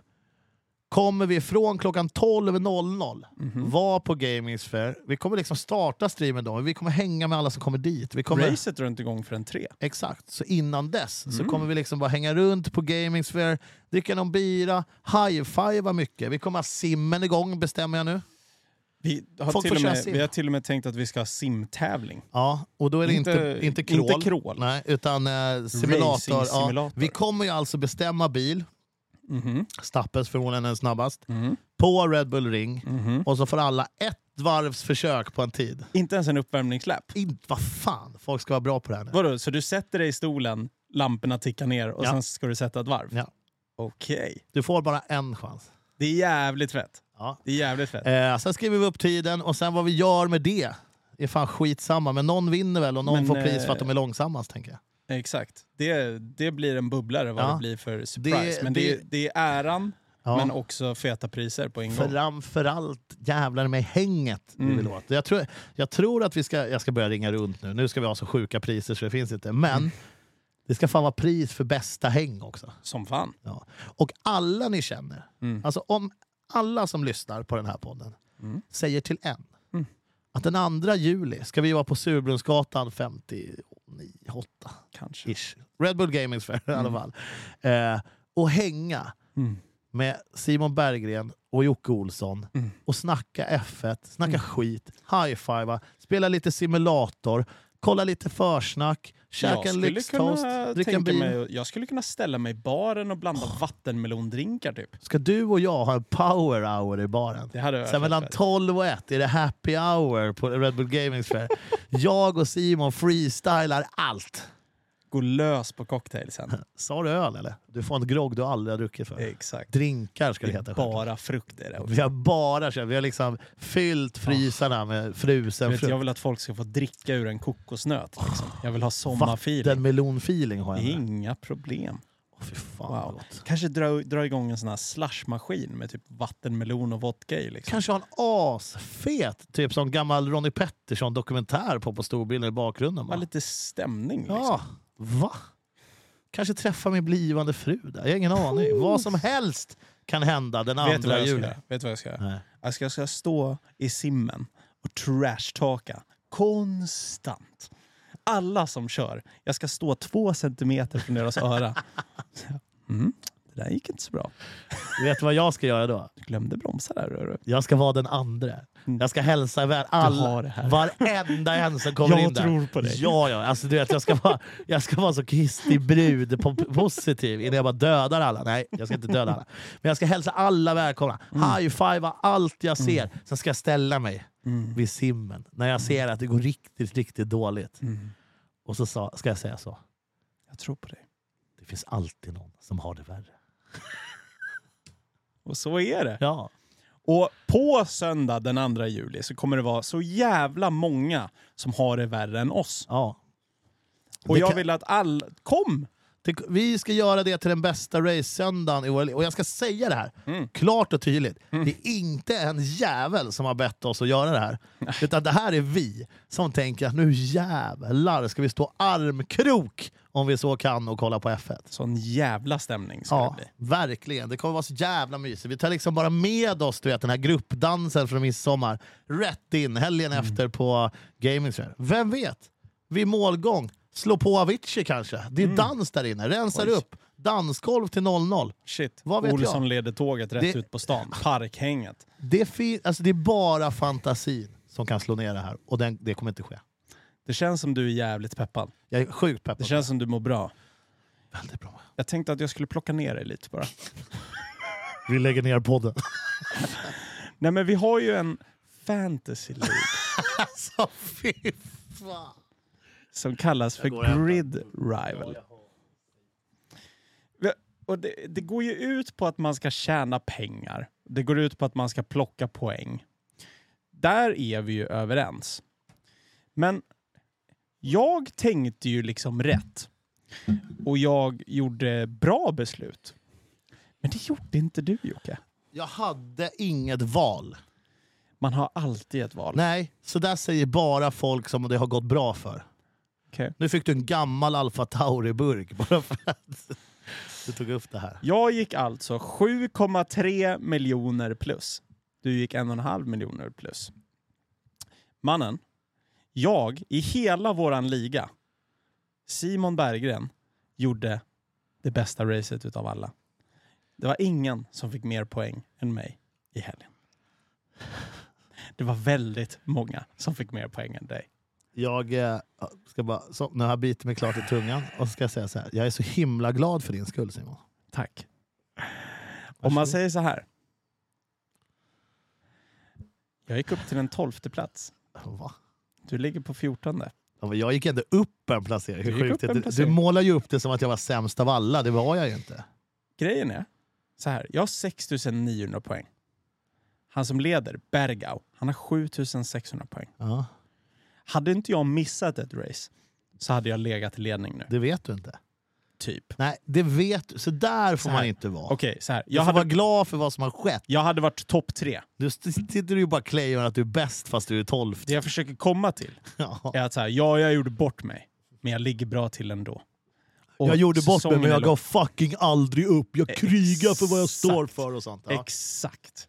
kommer vi från klockan 12.00 Mhm. vara på Gaming Sphere. Vi kommer liksom starta streamen då, vi kommer hänga med alla som kommer dit. Vi kommer, Racet drar inte igång förrän tre. Exakt, så innan dess så Mm. kommer vi liksom bara hänga runt på Gaming Sphere, dricka någon bira, high-fivea mycket. Vi kommer ha simmen igång bestämmer jag nu. Vi har, Folk till och med, vi har till och med tänkt att vi ska ha simtävling. Ja, och då är det inte, Inte- inte, crawl, inte crawl. Nej, utan eh, simulator. Racing-simulator. Ja. Vi kommer ju alltså bestämma bil, Mhm. Stappes förmodligen den snabbast, Mhm. på Red Bull Ring. Mhm. Och så får alla ett varvs försök på en tid. Inte ens en uppvärmningsläpp. Inte, vad fan, folk ska vara bra på det här nu. Vadå, så du sätter dig i stolen, lamporna tickar ner och Ja. sen ska du sätta ett varv? Ja. Okej. Du får bara en chans. Det är jävligt fett. Ja. Det är jävligt fett. Eh, sen skriver vi upp tiden och sen vad vi gör med det är fan skitsamma. Men någon vinner väl och någon Men, får pris för att eh, de är långsammast tänker jag. Exakt. Det, det blir en bubblare vad Ja. det blir för surprise. Det- men det, det- det är äran, Ja. men också feta priser på en gång. Framförallt jävlar med hänget vi Mm. vill åt. Jag tror, jag tror att vi ska, jag ska börja ringa runt nu. Nu ska vi ha så sjuka priser så det finns inte. Men Mm. det ska fan vara pris för bästa häng också. Som fan. Ja. Och alla ni känner, Mm. alltså om alla som lyssnar på den här podden Mm. säger till en Mm. att den 2 juli ska vi vara på Surbrunnsgatan 58 Kanske. ish. Red Bull Gaming Sphere i alla Mm. fall. Eh, och hänga Mm. med Simon Berggren och Jocke Olsson Mm. och snacka F1, snacka Mm. skit, high-fivea, spela lite simulator, kolla lite försnack, käka Jag en lyxtoast, dricka en bil. mig, jag skulle kunna ställa mig i baren och blanda vattenmelondrinkar typ. Ska du och jag ha en power hour i baren? Det hade varit Sen mellan fett. 12 och 1 är det happy hour på Red Bull Gaming Sphere. jag och Simon freestylar allt. Gå lös på cocktailsen. (laughs) Sa du öl eller? Du får en grogg du aldrig har druckit för. Exakt. Drinkar ska det Det heta. är bara frukt i det. också. Vi har bara vi har liksom fyllt frysarna med frusen vet, frukt. jag vill att folk ska få dricka ur en kokosnöt. Liksom. Jag vill ha sommarfeeling. Vattenmelonfeeling har jag med. Inga problem. Åh, fy fan Wow. Kanske dra, dra igång en sån här slushmaskin med typ vattenmelon och vodka i. Liksom. Kanske ha en asfet, typ som gammal Ronnie Pettersson dokumentär på på storbilden i bakgrunden. Bara Bara. lite stämning. Liksom. Ja, va? Kanske träffa min blivande fru där. Jag har ingen aning. Vad som helst kan hända den Vet du vad andra jag ska juli. göra? Vet du vad jag ska göra? Nej. Jag ska, jag ska stå i simmen och trashtalka konstant. Alla som kör. Jag ska stå två centimeter från deras öra. (laughs) Mm, det där gick inte så bra. Vet du vad jag ska göra då? Du glömde bromsa där. Rör. Jag ska vara den andra. Mm. Jag ska hälsa har alla, varenda en som kommer Jag in där. tror på dig. Ja, ja. Alltså, du vet, jag, ska vara, jag ska vara så kristig brud, po positiv, innan jag bara dödar alla. Nej, jag ska inte döda alla. Men jag ska hälsa alla välkomna. High-fivea allt jag ser. Sen ska jag ställa mig Mm. vid simmen när jag ser att det går riktigt, riktigt dåligt. Mm. Och så sa, ska jag säga så. Jag tror på dig. Det finns alltid någon som har det värre. Och så är det. Ja. Och på söndag den 2 juli så kommer det vara så jävla många som har det värre än oss. ja. Och Det jag kan- vill att alla... Kom! Vi ska göra det till den bästa race-söndagen i vår Och jag ska säga det här, Mm. klart och tydligt. Det är inte en jävel som har bett oss att göra det här. Utan det här är vi som tänker att nu jävlar ska vi stå armkrok om vi så kan och kolla på F1. Sån jävla stämning ska Ja, det bli. verkligen. Det kommer vara så jävla mysigt. Vi tar liksom bara med oss du vet, den här gruppdansen från midsommar rätt in helgen Mm. efter på Gaming. Vem vet? Vid målgång, slå på Avicii kanske. Det är dans där inne, rensar Mm. Oj. upp. Dansgolv till 00. Shit, Vad vet Olsson jag? leder tåget rätt Det- ut på stan. Parkhänget. Det är, fi- alltså, det är bara fantasin som kan slå ner det här och den, det kommer inte ske. Det känns som du är jävligt peppad. Jag är sjukt peppad. Det känns som du mår bra. väldigt bra. Jag tänkte att jag skulle plocka ner dig lite bara. Vi lägger ner podden. Nej men vi har ju en fantasy League (laughs) alltså fy fan. Som kallas för. Grid Rival. Vi- Och det, det går ju ut på att man ska tjäna pengar. Det går ut på att man ska plocka poäng. Där är vi ju överens. Men jag tänkte ju liksom rätt. Och jag gjorde bra beslut. Men det gjorde inte du Jocke. Jag hade inget val. Man har alltid ett val. Nej, så där säger bara folk som det har gått bra för. Okej. Nu fick du en gammal Alfa Tauri-burk bara för att du tog upp det här. Jag gick alltså 7,3 miljoner plus. Du gick 1,5 miljoner plus. Mannen, jag i hela våran liga, Simon Berggren, gjorde det bästa racet utav alla. Det var ingen som fick mer poäng än mig i helgen. Det var väldigt många som fick mer poäng än dig. Jag eh, ska bara, så, nu har jag bitit mig klart i tungan och ska jag säga så här. Jag är så himla glad för din skull Simon. Tack. Om man säger så här. Jag gick upp till en tolfte plats. Va? Du ligger på fjortonde. Ja, jag gick ändå upp en placering. Du sjukt en det? Du placering. målar ju upp det som att jag var sämst av alla. Det var jag ju inte. Grejen är så här. Jag har 6900 poäng. Han som leder, Bergau, han har 7600 poäng. Ja, Hade inte jag missat ett race så hade jag legat i ledning nu. det vet du inte. Typ. Nej, det vet du. Så där får Så man inte vara. Okej, så här. Du Jag får vara hade, glad för vad som har skett. jag hade varit topp tre. Du st- sitter ju bara claimar att du är bäst fast du är tolft. Det jag försöker komma till (laughs) Ja. är att så här, ja, jag gjorde bort mig, men jag ligger bra till ändå. Och Jag gjorde bort mig men jag gav fucking aldrig upp. Jag krigar för vad jag står för och sånt. Ja. Exakt.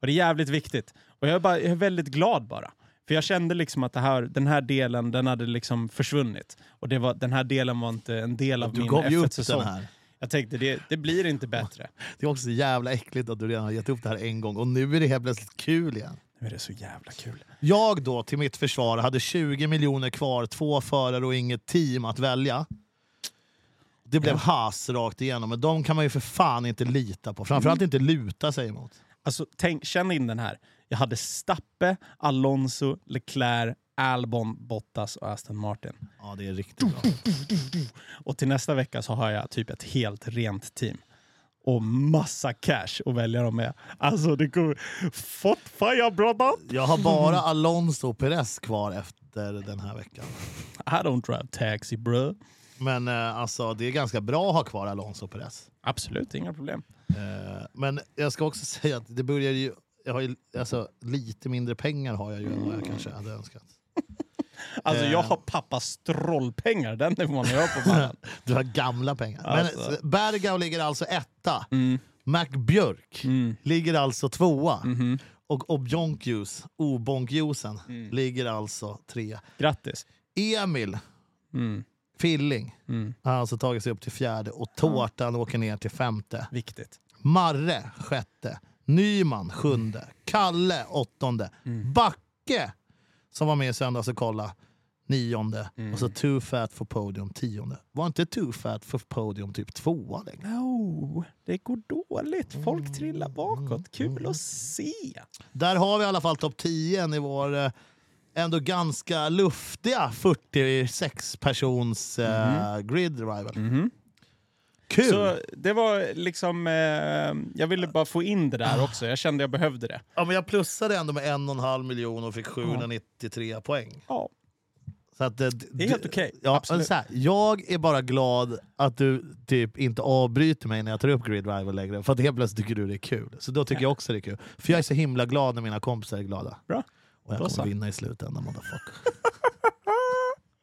Och det är jävligt viktigt. Och jag är, bara, jag är väldigt glad bara. För jag kände liksom att här, den här delen den hade liksom försvunnit. Och det var, den här delen var inte en del av Du min upp den F1-säsong. här. Jag tänkte det, det blir inte bättre. Det är också så jävla äckligt att du redan har gett upp det här en gång och nu är det helt plötsligt kul igen. Nu är det så jävla kul. Jag då, till mitt försvar, hade 20 miljoner kvar, två förare och inget team att välja. Det blev Haas rakt igenom, men de kan man ju för fan inte lita på. Framförallt inte luta sig emot. Alltså, tänk, känn in den här. Jag hade Stappe, Alonso, Leclerc, Albon, Bottas och Aston Martin. Ja, det är riktigt bra. Och till nästa vecka så har jag typ ett helt rent team. Och massa cash att välja dem med. Alltså det går... Fått fire brother! Jag har bara Alonso och Perez kvar efter den här veckan. I don't drive taxi bro. Men eh, alltså, det är ganska bra att ha kvar Alonso och Perez. Absolut, inga problem. Eh, men jag ska också (laughs) säga att det börjar ju... Jag har ju alltså, lite mindre pengar har jag ju än vad jag kanske hade önskat. (laughs) Alltså Eh. jag har pappas strollpengar, den nivån är jag på mannen. (laughs) Du har gamla pengar. Alltså. Men Bergau ligger alltså etta. Mm. Mac Björk Mm. ligger alltså tvåa. Mhm. Och Objonkjus, Obonkjusen, Mm. ligger alltså trea. Grattis. Emil Mm. Filling Mm. har alltså tagit sig upp till fjärde och Tårtan åker ner till femte. Viktigt. Marre sjätte. Nyman sjunde. Kalle åttonde. Mm. Backe som var med i söndags och kolla nionde. Mm. Och så Too Fat for Podium tionde. Var inte Too Fat for Podium typ tvåa längre? No, det går dåligt. Folk trillar bakåt. Kul att se. Där har vi i alla fall topp 10 i vår eh, ändå ganska luftiga 46 persons eh, grid rival. Mhm. Kul! Så det var liksom, eh, jag ville bara få in det där också. Jag kände jag behövde det. Ja, men jag plussade ändå med en och en halv miljon och fick 793 poäng. Ja, Så att, eh, Det är helt okej. Ja, Absolut. men så här, jag är bara glad att du typ inte avbryter mig när jag tar upp Grid Rival längre, för att helt plötsligt tycker du det är kul. Så då tycker jag också det är kul. För jag är så himla glad när mina kompisar är glada. Bra. Och jag Då kommer så. vinna i slutändan, motherfucker.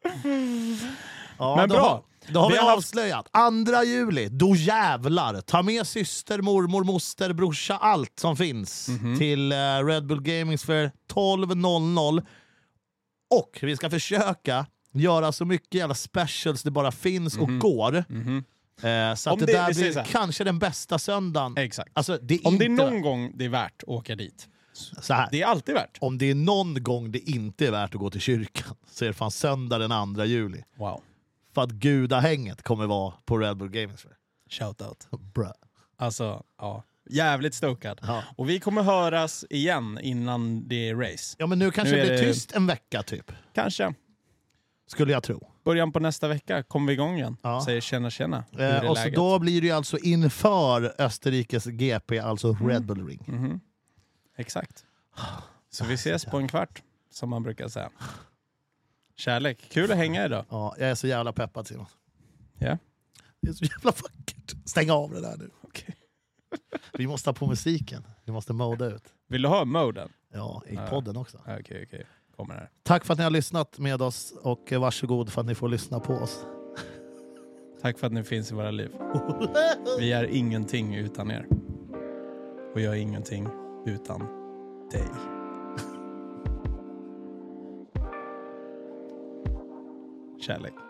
(laughs) ja, Men då bra. Då har vi, Vi har haft- avslöjat. Andra juli, då jävlar! Ta med syster, mormor, moster, brorsa, allt som finns Mhm. till eh, Red Bull Gaming Sphere 12.00. Och vi ska försöka göra så mycket jävla specials det bara finns och går. Mhm. Eh, så att det, det- där blir kanske den bästa söndagen. Exakt. Alltså, det Om det är någon gång det är värt att åka dit, så här. det är alltid värt. Om det är någon gång det inte är värt att gå till kyrkan så är det fan söndag den 2 juli. Wow. För att gudahänget kommer vara på Red Bull Gaming Sphere. Shoutout. Bruh. Alltså, ja. Jävligt stokad. Ja. Och vi kommer höras igen innan det är race. ja men nu kanske Nu det är blir det- tyst en vecka typ. Kanske. Skulle jag tro. Början på nästa vecka kommer vi igång igen. Ja. Säger tjena tjena. Eh, och så då blir det ju alltså inför Österrikes GP, alltså Mm. Red Bull Ring. Mhm. Exakt. Så vi ses på en kvart, som man brukar säga. Kärlek. Kul att hänga idag. Ja, jag är så jävla peppad Simon. Ja. Det är så jävla vackert. Stäng av det där nu. Okej. Vi måste ha på musiken. Vi måste moda ut. Vill du ha moden? Ja, i Ja. podden också. Okej, okej. Kommer här. Tack för att ni har lyssnat med oss och varsågod för att ni får lyssna på oss. Tack för att ni finns i våra liv. (laughs) Vi är ingenting utan er. Och jag är ingenting utan dig. Kärlek.